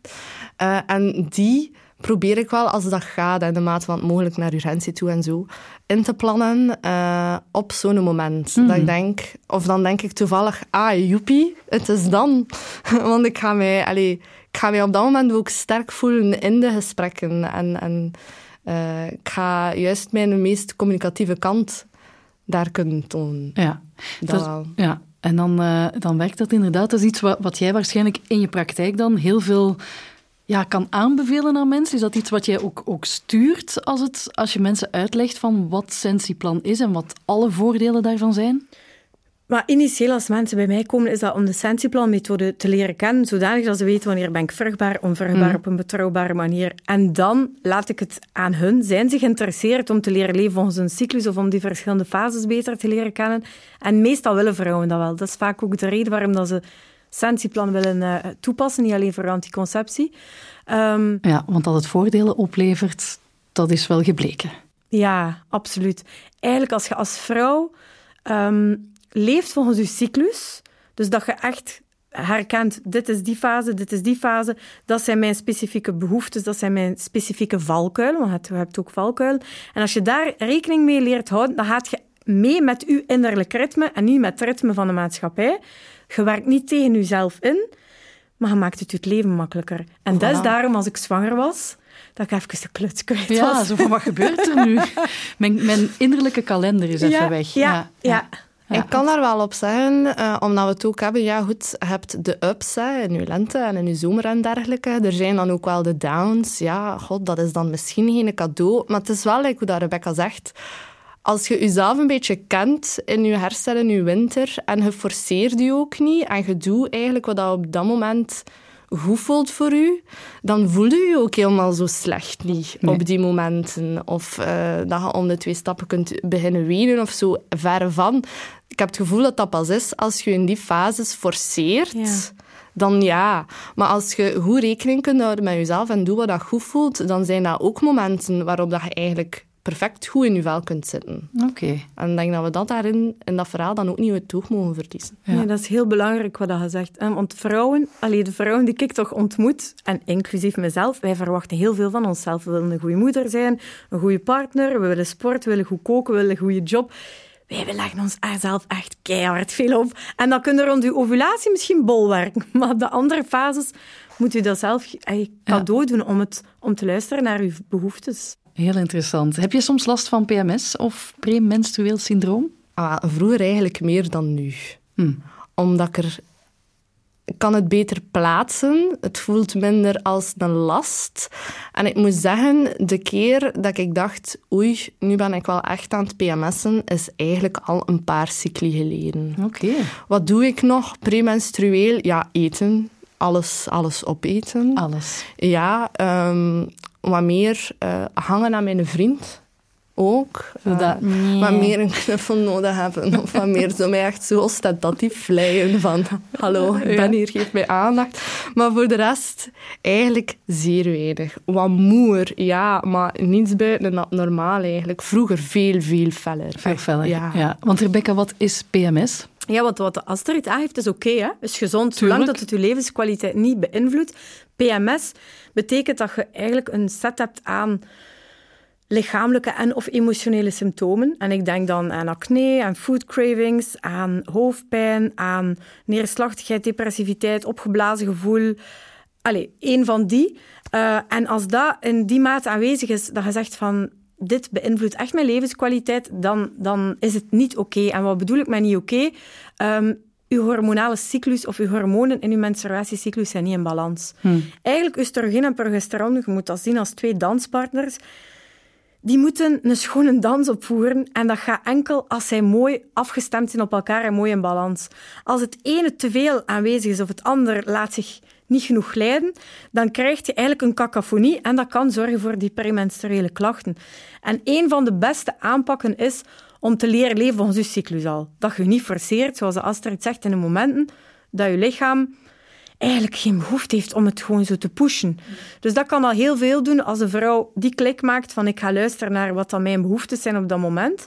Uh, en die probeer ik wel, als dat gaat, in de mate van het mogelijk naar urgentie toe en zo, in te plannen uh, op zo'n moment. Dat ik hmm. denk, of dan denk ik toevallig, ah, joepie, het is dan. Want ik ga, mij, allee, ik ga mij op dat moment ook sterk voelen in de gesprekken. En, en uh, ik ga juist mijn meest communicatieve kant daar kunnen tonen. Ja, dat, ja. En dan, uh, dan werkt dat inderdaad. Dat is iets wat, wat jij waarschijnlijk in je praktijk dan heel veel ja, kan aanbevelen aan mensen? Is dat iets wat jij ook, ook stuurt als, het, als je mensen uitlegt van wat Sentieplan is en wat alle voordelen daarvan zijn? Maar initieel, als mensen bij mij komen, is dat om de Sentieplan-methode te leren kennen, zodanig dat ze weten wanneer ben ik vruchtbaar, onvruchtbaar, mm. op een betrouwbare manier. En dan laat ik het aan hun. Zijn ze geïnteresseerd om te leren leven volgens een cyclus of om die verschillende fases beter te leren kennen? En meestal willen vrouwen dat wel. Dat is vaak ook de reden waarom dat ze Sentieplan willen uh, toepassen, niet alleen voor anticonceptie. Um, ja, want dat het voordelen oplevert, dat is wel gebleken. Ja, absoluut. Eigenlijk als je als vrouw um, leeft volgens je cyclus, dus dat je echt herkent, dit is die fase, dit is die fase, dat zijn mijn specifieke behoeftes, dat zijn mijn specifieke valkuilen, want je hebt ook valkuilen. En als je daar rekening mee leert houden, dan gaat je mee met je innerlijk ritme en niet met het ritme van de maatschappij. Je werkt niet tegen jezelf in, maar je maakt het je het leven makkelijker. En dat is daarom, als ik zwanger was, dat ik even de kluts kwijt ja, was. zo van, wat gebeurt er nu? Mijn, mijn innerlijke kalender is even weg. ja. ja. Ik kan daar wel op zeggen, uh, omdat we het ook hebben, ja goed, je hebt de ups hè, in je lente en in je zomer en dergelijke. Er zijn dan ook wel de downs. Ja, god, dat is dan misschien geen cadeau. Maar het is wel, like hoe dat Rebecca zegt, als je jezelf een beetje kent in je hersenen, in je winter, en je forceert je ook niet, en je doet eigenlijk wat dat op dat moment goed voelt voor u, dan voel je je ook helemaal zo slecht niet op die momenten. Of uh, dat je om de twee stappen kunt beginnen wenen of zo, verre van. Ik heb het gevoel dat dat pas is als je in die fases forceert. Dan ja. Maar als je goed rekening kunt houden met jezelf en doet wat dat goed voelt, dan zijn dat ook momenten waarop dat je eigenlijk perfect goed in je vel kunt zitten. Oké. En ik denk dat we dat daarin, in dat verhaal, dan ook niet het oog mogen verliezen. Ja. Nee, dat is heel belangrijk wat je zegt. Want vrouwen, alleen de vrouwen die ik toch ontmoet, en inclusief mezelf, wij verwachten heel veel van onszelf. We willen een goede moeder zijn, een goede partner, we willen sport, we willen goed koken, we willen een goede job. Wij leggen ons zelf echt keihard veel op. En dan kunnen rond uw ovulatie misschien bolwerken. Maar de andere fases moet u dat zelf cadeau doen om, het, om te luisteren naar uw behoeftes. Heel interessant. Heb je soms last van PMS of premenstrueel syndroom? Ah, vroeger eigenlijk meer dan nu. Hm. Omdat ik er ik kan het beter plaatsen. Het voelt minder als een last. En ik moet zeggen, de keer dat ik dacht, oei, nu ben ik wel echt aan het PMS'en, is eigenlijk al een paar cycli geleden. Oké. Wat doe ik nog premenstrueel? Ja, eten. Alles, alles opeten. Alles. Ja, ehm, wat meer eh, hangen aan mijn vriend. Ook. Zodat- Eh, wat meer een knuffel nodig hebben. Of wat meer zo mij echt zo ostentatief vleien van hallo, ik ben hier, geef mij aandacht. Maar voor de rest eigenlijk zeer weinig. Wat moer, ja, maar niets buiten het normaal eigenlijk. Vroeger veel, veel feller. Veel feller. Ja. Ja. Want Rebecca, wat is PMS? Ja, want wat Astrid aangeeft is oké, hè? is gezond, zolang dat het je levenskwaliteit niet beïnvloedt. PMS betekent dat je eigenlijk een set hebt aan lichamelijke en of emotionele symptomen. En ik denk dan aan acne, aan food cravings, aan hoofdpijn, aan neerslachtigheid, depressiviteit, opgeblazen gevoel. Allee, één van die. Eh, en als dat in die mate aanwezig is, dat je zegt van dit beïnvloedt echt mijn levenskwaliteit, dan, dan is het niet oké. En wat bedoel ik met niet oké? Ehm, uw hormonale cyclus of uw hormonen in uw menstruatiecyclus zijn niet in balans. Eigenlijk oestrogeen en progesteron, je moet dat zien als twee danspartners, die moeten een schone dans opvoeren en dat gaat enkel als zij mooi afgestemd zijn op elkaar en mooi in balans. Als het ene te veel aanwezig is of het ander laat zich niet genoeg glijden, dan krijg je eigenlijk een cacophonie en dat kan zorgen voor die premenstruele klachten. En een van de beste aanpakken is om te leren leven volgens je cyclus al. Dat je niet forceert, zoals Astrid zegt, in de momenten dat je lichaam eigenlijk geen behoefte heeft om het gewoon zo te pushen. Dus dat kan al heel veel doen als een vrouw die klik maakt van ik ga luisteren naar wat dan mijn behoeftes zijn op dat moment.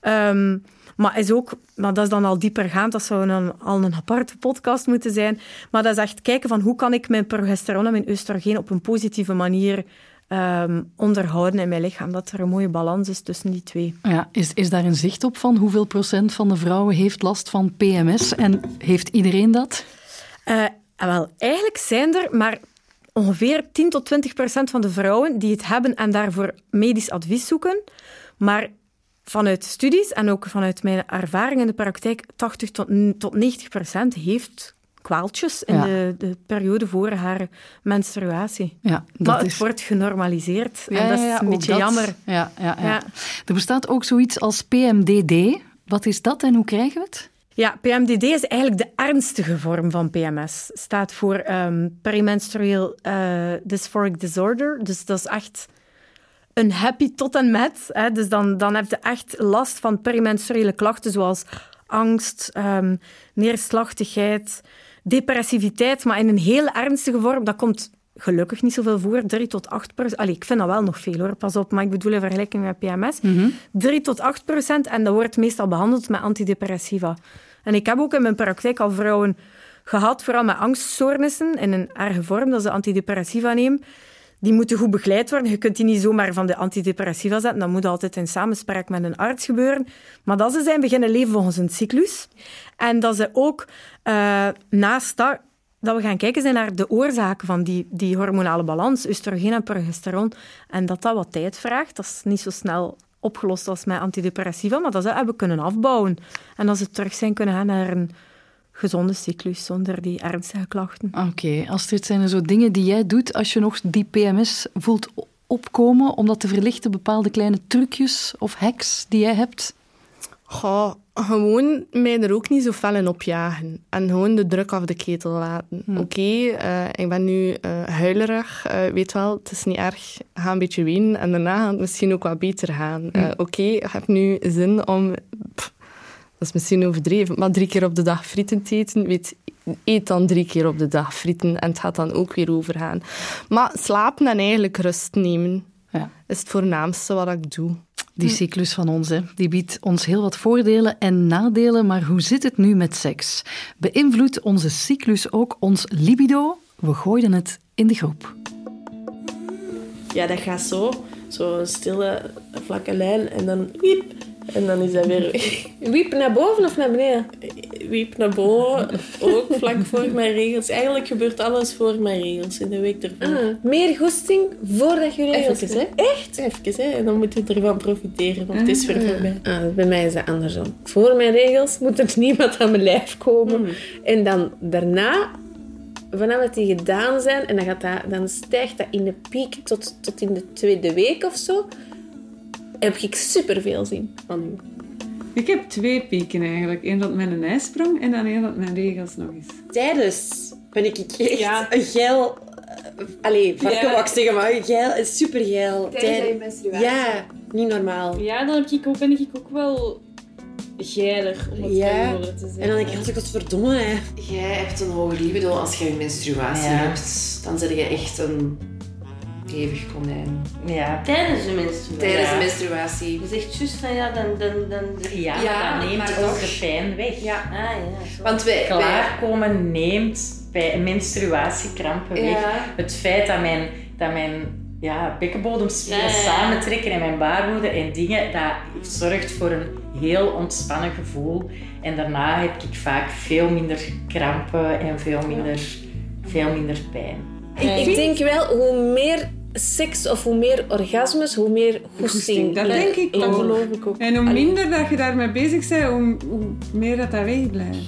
Ehm, maar is ook, maar dat is dan al diepergaand, dat zou dan al een aparte podcast moeten zijn. Maar dat is echt kijken van hoe kan ik mijn progesteron en mijn oestrogeen op een positieve manier ehm, onderhouden in mijn lichaam. Dat er een mooie balans is tussen die twee. Ja, is, is daar een zicht op van hoeveel procent van de vrouwen heeft last van PMS? En heeft iedereen dat? Eh, wel, eigenlijk zijn er maar ongeveer 10 tot 20 procent van de vrouwen die het hebben en daarvoor medisch advies zoeken. Maar vanuit studies en ook vanuit mijn ervaring in de praktijk, 80 tot, tot 90 procent heeft kwaaltjes in Ja. de, de periode voor haar menstruatie. Ja, dat maar het is... wordt genormaliseerd. Ja, en dat is een beetje dat. jammer. Ja, ja, ja. Er bestaat ook zoiets als PMDD. Wat is dat en hoe krijgen we het? Ja, PMDD is eigenlijk de ernstige vorm van PMS. Staat voor ehm premenstrueel eh, dysphoric disorder. Dus dat is echt een happy tot en met. Hè. Dus dan, dan heb je echt last van premenstruele klachten zoals angst, ehm, neerslachtigheid, depressiviteit, maar in een heel ernstige vorm. Dat komt gelukkig niet zoveel voor, 3 tot 8 procent. Allee, ik vind dat wel nog veel hoor, pas op, maar ik bedoel in vergelijking met PMS. 3 tot 8 procent en dat wordt meestal behandeld met antidepressiva. En ik heb ook in mijn praktijk al vrouwen gehad, vooral met angststoornissen, in een erge vorm, dat ze antidepressiva nemen. Die moeten goed begeleid worden. Je kunt die niet zomaar van de antidepressiva zetten. Dat moet altijd in samenspraak met een arts gebeuren. Maar dat ze zijn beginnen leven volgens een cyclus. En dat ze ook eh, naast dat, dat we gaan kijken zijn naar de oorzaken van die, die hormonale balans, oestrogeen en progesteron. En dat dat wat tijd vraagt. Dat is niet zo snel opgelost als met antidepressiva, maar dat ze hebben kunnen afbouwen. En dat ze terug zijn kunnen gaan naar een gezonde cyclus zonder die ernstige klachten. Oké, Astrid, zijn er zo dingen die jij doet als je nog die PMS voelt opkomen, om dat te verlichten, bepaalde kleine trucjes of hacks die jij hebt? Goh, gewoon mij er ook niet zo fel in opjagen. En gewoon de druk af de ketel laten. Oké, eh, ik ben nu eh huilerig. eh, weet wel, het is niet erg. Ga een beetje wenen. En daarna gaat het misschien ook wat beter gaan. Eh, Oké, ik heb nu zin om... pff, dat is misschien overdreven, maar drie keer op de dag frieten te eten. Weet, eet dan drie keer op de dag frieten. En het gaat dan ook weer overgaan. Maar slapen en eigenlijk rust nemen Ja. is het voornaamste wat ik doe. Die cyclus van ons, hè, die biedt ons heel wat voordelen en nadelen, maar hoe zit het nu met seks? Beïnvloedt onze cyclus ook ons libido? We gooiden het in de groep. Ja, dat gaat zo. Zo'n stille, vlakke lijn en dan wiep. En dan is dat weer Wiep naar boven of naar beneden? wiep naar boven. Ook vlak voor mijn regels. Eigenlijk gebeurt alles voor mijn regels in de week ervoor. Ah, meer goesting voordat je regels Even, hè? Echt? Even, hè? En dan moet je ervan profiteren, want het is weer voorbij. Ah, bij mij is dat andersom. Voor mijn regels moet er niemand aan mijn lijf komen. En dan daarna vanaf die gedaan zijn, en dan, gaat dat, dan stijgt dat in de piek tot, tot in de tweede week of zo, heb ik superveel zin van u. Ik heb twee pieken eigenlijk. Eén dat met een ijsprong en dan één dat met regels nog eens. Tijdens ben ik echt Ja. een geil... eh, Allee, varken Ja. ik zeggen, maar geil, super geil. Tijdens je menstruatie. Ja, niet normaal. Ja, dan heb ik ook, ben ik ook wel geiler, om het Ja. te zeggen. En dan denk ik altijd, godverdomme, hè. Jij hebt een hoge libido als je je menstruatie Ja. hebt. Dan zit je echt een eeuwig konijn. Ja, tijdens de menstruatie. Tijdens de menstruatie. Je zegt juist van ja, dan, dan, dan, ja, Ja, dan neemt maar het ook ook- de pijn weg. Ja. Ah, ja zo. Want wij... wij Klaarkomen neemt bij menstruatiekrampen weg. Het feit dat mijn, dat mijn ja, bekkenbodemspieren Ja, ja, ja. samentrekken en mijn baarmoede en dingen, dat zorgt voor een heel ontspannen gevoel. En daarna heb ik vaak veel minder krampen en veel minder, veel minder pijn. Ik, ik denk wel, hoe meer seks of hoe meer orgasmes, hoe meer Goesting, dat denk ik Dat geloof ik ook. En hoe minder dat je daarmee bezig bent, hoe, hoe meer dat dat wegblijft.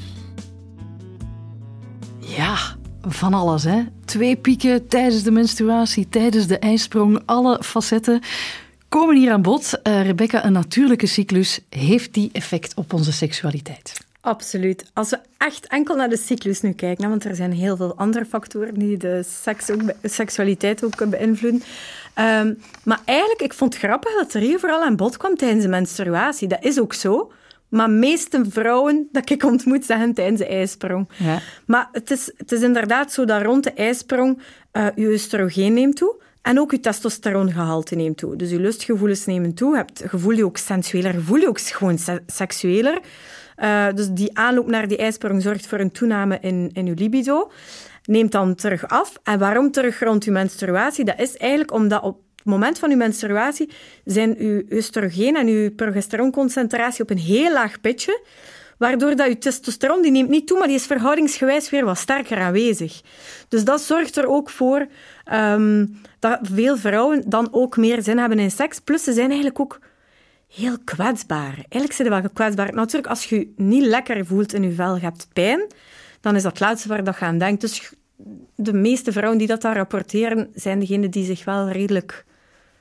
Ja, van alles, hè. Twee pieken tijdens de menstruatie, tijdens de ijsprong, alle facetten komen hier aan bod. Eh, Rebecca, een natuurlijke cyclus, heeft die effect op onze seksualiteit? Absoluut. Als we echt enkel naar de cyclus nu kijken, want er zijn heel veel andere factoren die de seks ook, be- seksualiteit ook beïnvloeden. Ehm, maar eigenlijk, ik vond het grappig dat er hier vooral aan bod kwam tijdens de menstruatie. Dat is ook zo. Maar meeste vrouwen dat ik ontmoet zeggen tijdens de ijsprong. Ja. Maar het is, het is inderdaad zo dat rond de ijsprong eh je oestrogeen neemt toe. En ook je testosterongehalte neemt toe. Dus je lustgevoelens nemen toe. Je hebt, je voelt je ook sensueler, je voelt je ook gewoon se- seksueler. Eh, dus die aanloop naar die ijsprong zorgt voor een toename in, in je libido. Neemt dan terug af. En waarom terug rond je menstruatie? Dat is eigenlijk omdat op het moment van je menstruatie zijn je oestrogeen en je progesteronconcentratie op een heel laag pitje. Waardoor dat je testosteron, die neemt niet toe, maar die is verhoudingsgewijs weer wat sterker aanwezig. Dus dat zorgt er ook voor ehm, dat veel vrouwen dan ook meer zin hebben in seks. Plus ze zijn eigenlijk ook heel kwetsbaar. Eigenlijk zijn ze wel kwetsbaar. Natuurlijk, als je je niet lekker voelt in je vel, je hebt pijn, dan is dat het laatste waar dat je aan denkt. Dus de meeste vrouwen die dat daar rapporteren, zijn degenen die zich wel redelijk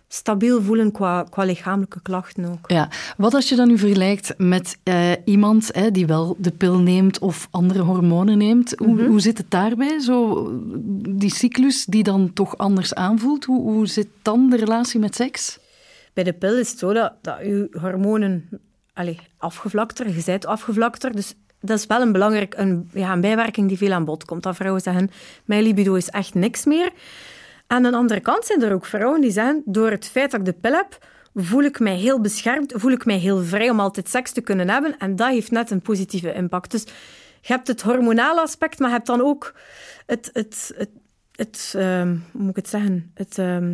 stabiel voelen qua, qua lichamelijke klachten ook. Ja, wat als je dan nu vergelijkt met eh, iemand hè, die wel de pil neemt of andere hormonen neemt? Hoe, hoe zit het daarbij? Zo, die cyclus die dan toch anders aanvoelt, hoe, hoe zit dan de relatie met seks? Bij de pil is het zo dat, je hormonen allez, afgevlakter, je bent afgevlakter, dus dat is wel een belangrijk een, ja, een bijwerking die veel aan bod komt. Dat vrouwen zeggen, mijn libido is echt niks meer. Aan de andere kant zijn er ook vrouwen die zeggen, door het feit dat ik de pil heb, voel ik mij heel beschermd, voel ik mij heel vrij om altijd seks te kunnen hebben. En dat heeft net een positieve impact. Dus je hebt het hormonale aspect, maar je hebt dan ook het, het, het, het ehm, hoe moet ik het zeggen, het... ehm,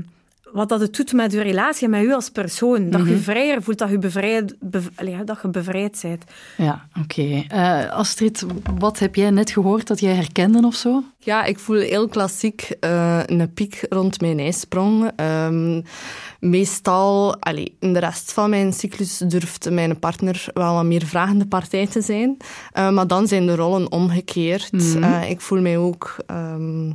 wat dat het doet met je relatie met u als persoon. Dat je vrijer voelt, dat je bevrijd, bev- allee, ja, dat je bevrijd bent. Ja, oké. Eh, Astrid, wat heb jij net gehoord dat jij herkende of zo? Ja, ik voel heel klassiek eh, een piek rond mijn ijsprong. Ehm, meestal, allee, in de rest van mijn cyclus durft mijn partner wel wat meer vragende partij te zijn. Eh, maar dan zijn de rollen omgekeerd. Eh, ik voel mij ook... ehm,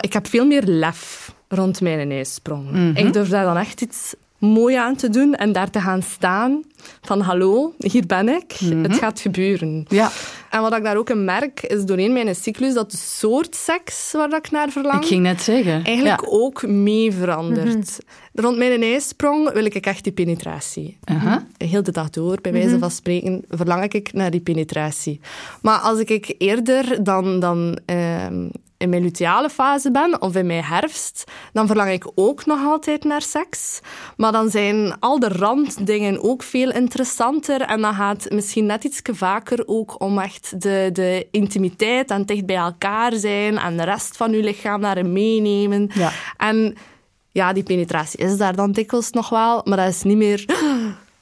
ik heb veel meer lef rond mijn ijsprong. Ik durf daar dan echt iets mooi aan te doen en daar te gaan staan van hallo, hier ben ik, het gaat gebeuren. Ja, En wat ik daar ook in merk, is doorheen mijn cyclus dat de soort seks waar ik naar verlang, ik ging net zeggen. eigenlijk Ja. ook mee verandert. Rond mijn ijsprong wil ik echt die penetratie. Aha. Heel de dag door, bij wijze van spreken, verlang ik naar die penetratie. Maar als ik eerder dan, dan ehm, in mijn luteale fase ben, of in mijn herfst, dan verlang ik ook nog altijd naar seks. Maar dan zijn al de randdingen ook veel interessanter. En dan gaat het misschien net iets vaker ook om echt de, de intimiteit en dicht bij elkaar zijn en de rest van je lichaam daarin meenemen. Ja. En ja, die penetratie is daar dan dikwijls nog wel, maar dat is niet meer...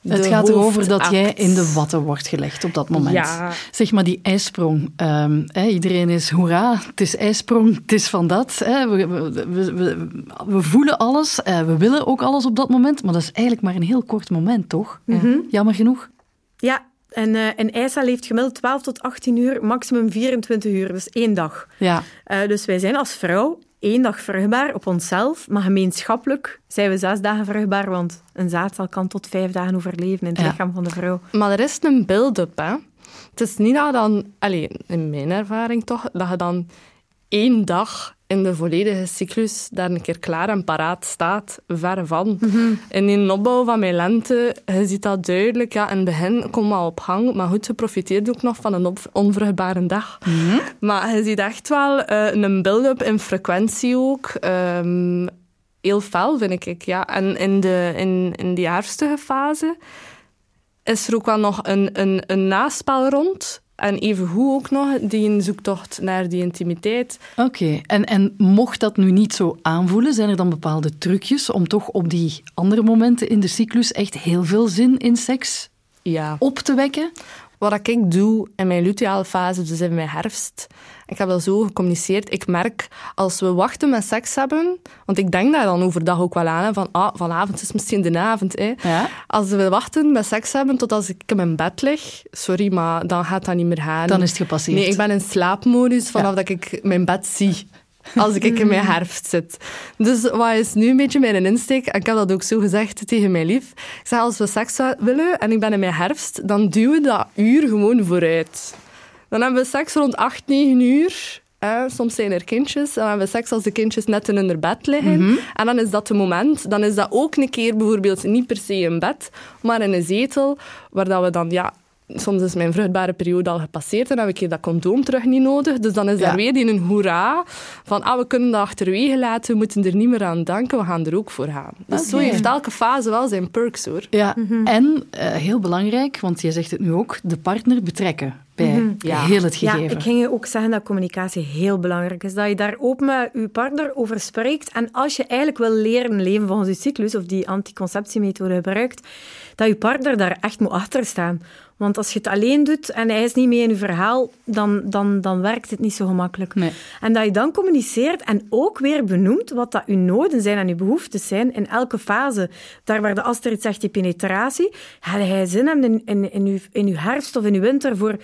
Het gaat erover dat jij in de watten wordt gelegd op dat moment. Ja. Zeg maar die ijsprong. Ehm, hè, iedereen is hoera, het is ijsprong, het is van dat. Hè. We, we, we, voelen alles, eh, we willen ook alles op dat moment, maar dat is eigenlijk maar een heel kort moment, toch? Ja. Jammer genoeg. Ja, En eh een eicel heeft gemiddeld 12 tot 18 uur, maximum 24 uur. Dus één dag. Ja. Eh, dus wij zijn als vrouw één dag vruchtbaar op onszelf, maar gemeenschappelijk zijn we zes dagen vruchtbaar, want een zaadcel kan tot vijf dagen overleven in het Ja. lichaam van de vrouw. Maar er is een build-up, hè. Het is niet dat dan... Allee, in mijn ervaring toch, dat je dan één dag in de volledige cyclus daar een keer klaar en paraat staat. Ver van. In die opbouw van mijn lente, je ziet dat duidelijk. Ja, in het begin kom al op gang. Maar goed, je profiteert ook nog van een onvruchtbare dag. Maar je ziet echt wel eh, een build-up in frequentie ook. Ehm, heel fel, vind ik. Ja. En in, de, in, in die herfstige fase is er ook wel nog een, een, een naspel rond. En evengoed ook nog die een zoektocht naar die intimiteit. Oké, en, en mocht dat nu niet zo aanvoelen, zijn er dan bepaalde trucjes om toch op die andere momenten in de cyclus echt heel veel zin in seks Ja. op te wekken? Wat ik doe in mijn luteale fase, dus in mijn herfst, ik heb dat zo gecommuniceerd, ik merk als we wachten met seks hebben, want ik denk daar dan overdag ook wel aan, van ah, vanavond is misschien de avond. Hè. Ja. Als we wachten met seks hebben tot als ik in mijn bed lig, sorry, maar dan gaat dat niet meer gaan. Dan is het gepasseerd. Nee, ik ben in slaapmodus vanaf dat ik mijn bed zie. Als ik in mijn herfst zit. Dus wat is nu een beetje mijn insteek? En ik heb dat ook zo gezegd tegen mijn lief. Ik zeg, als we seks willen en ik ben in mijn herfst, dan duwen we dat uur gewoon vooruit. Dan hebben we seks rond 8, 9 uur. Soms zijn er kindjes. Dan hebben we seks als de kindjes net in hun bed liggen. En dan is dat het moment. Dan is dat ook een keer bijvoorbeeld niet per se in bed, maar in een zetel, waar dat we dan... Ja, soms is mijn vruchtbare periode al gepasseerd en dan heb ik dat condoom terug niet nodig. Dus dan is Ja. daar weer die een hoera van ah, we kunnen dat achterwege laten, we moeten er niet meer aan denken, we gaan er ook voor gaan. Dus zo Oké. heeft elke fase wel zijn perks, hoor. Ja, en eh, heel belangrijk, want je zegt het nu ook, de partner betrekken bij Ja. heel het Ja, gegeven. ik ging je ook zeggen dat communicatie heel belangrijk is. Dat je daar open met je partner over spreekt. En als je eigenlijk wil leren leven volgens je cyclus, of die anticonceptiemethode gebruikt, dat je partner daar echt moet achter staan. Want als je het alleen doet en hij is niet mee in je verhaal, dan, dan, dan werkt het niet zo gemakkelijk. Nee. En dat je dan communiceert en ook weer benoemt wat dat je noden zijn en je behoeftes zijn in elke fase. Daar waar de Astrid zegt, die penetratie, ga hij zin hebben in, in, in, uw, in uw herfst of in uw winter voor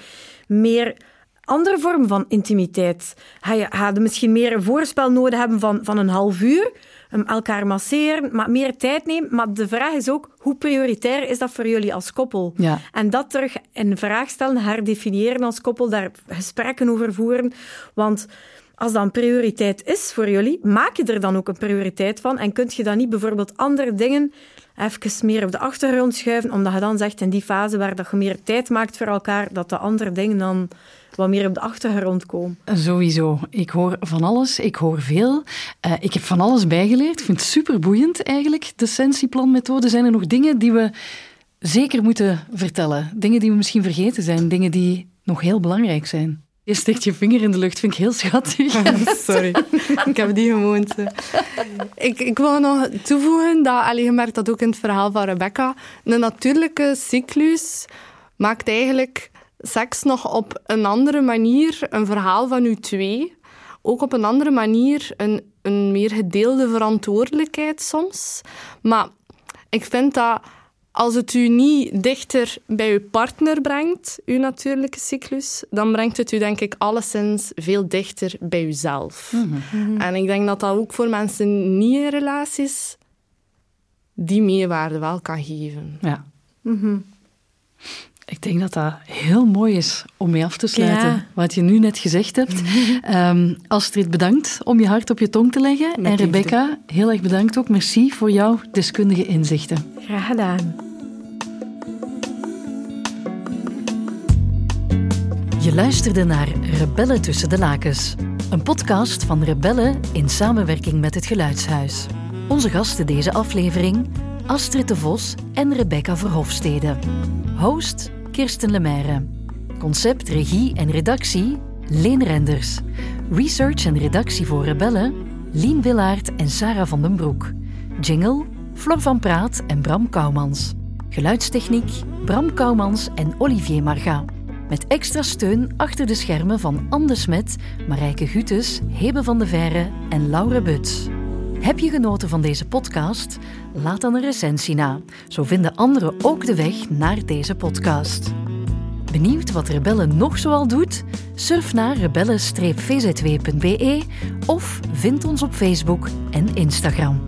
meer andere vormen van intimiteit. Ga je, ga je misschien meer een voorspel nodig hebben van, van een half uur, elkaar masseren, maar meer tijd nemen. Maar de vraag is ook, hoe prioritair is dat voor jullie als koppel? Ja. En dat terug in vraag stellen, herdefiniëren als koppel, daar gesprekken over voeren. Want als dat een prioriteit is voor jullie, maak je er dan ook een prioriteit van. En kunt je dan niet bijvoorbeeld andere dingen even meer op de achtergrond schuiven, omdat je dan zegt in die fase waar dat je meer tijd maakt voor elkaar, dat de andere dingen dan wat meer op de achtergrond komen. Sowieso. Ik hoor van alles, ik hoor veel. Eh, ik heb van alles bijgeleerd. Ik vind het super boeiend eigenlijk, de Sensieplanmethode. Zijn er nog dingen die we zeker moeten vertellen? Dingen die we misschien vergeten zijn, dingen die nog heel belangrijk zijn? Je steekt je vinger in de lucht, vind ik heel schattig. Sorry, ik heb die gewoonte. Ik, ik wil nog toevoegen dat, allee, je merkt dat ook in het verhaal van Rebecca, een natuurlijke cyclus maakt eigenlijk seks nog op een andere manier een verhaal van u twee. Ook op een andere manier een, een meer gedeelde verantwoordelijkheid soms. Maar ik vind dat als het u niet dichter bij uw partner brengt, uw natuurlijke cyclus, dan brengt het u denk ik alleszins veel dichter bij uzelf. En ik denk dat dat ook voor mensen niet in relaties die meerwaarde wel kan geven. Ja. Ik denk dat dat heel mooi is om mee af te sluiten. Ja. Wat je nu net gezegd hebt. Ehm, Astrid, bedankt om je hart op je tong te leggen. en liefde. Rebecca, heel erg bedankt ook. Merci voor jouw deskundige inzichten. Graag gedaan. Je luisterde naar Rebellen tussen de lakens. Een podcast van Rebellen in samenwerking met het Geluidshuis. Onze gasten deze aflevering, Astrid de Vos en Rebecca Verhofstede. Host, Kirsten Lemaire. Concept, regie en redactie, Leen Renders. Research en redactie voor Rebellen, Lien Willaert en Sarah van den Broek. Jingle, Flor van Praat en Bram Kouwmans. Geluidstechniek, Bram Kouwmans en Olivier Marga. Met extra steun achter de schermen van Anne Smet, Marijke Gutes, Hebe van de Verre en Laura Buts. Heb je genoten van deze podcast? Laat dan een recensie na. Zo vinden anderen ook de weg naar deze podcast. Benieuwd wat Rebelle nog zoal doet? Surf naar rebellen-vzw.be of vind ons op Facebook en Instagram.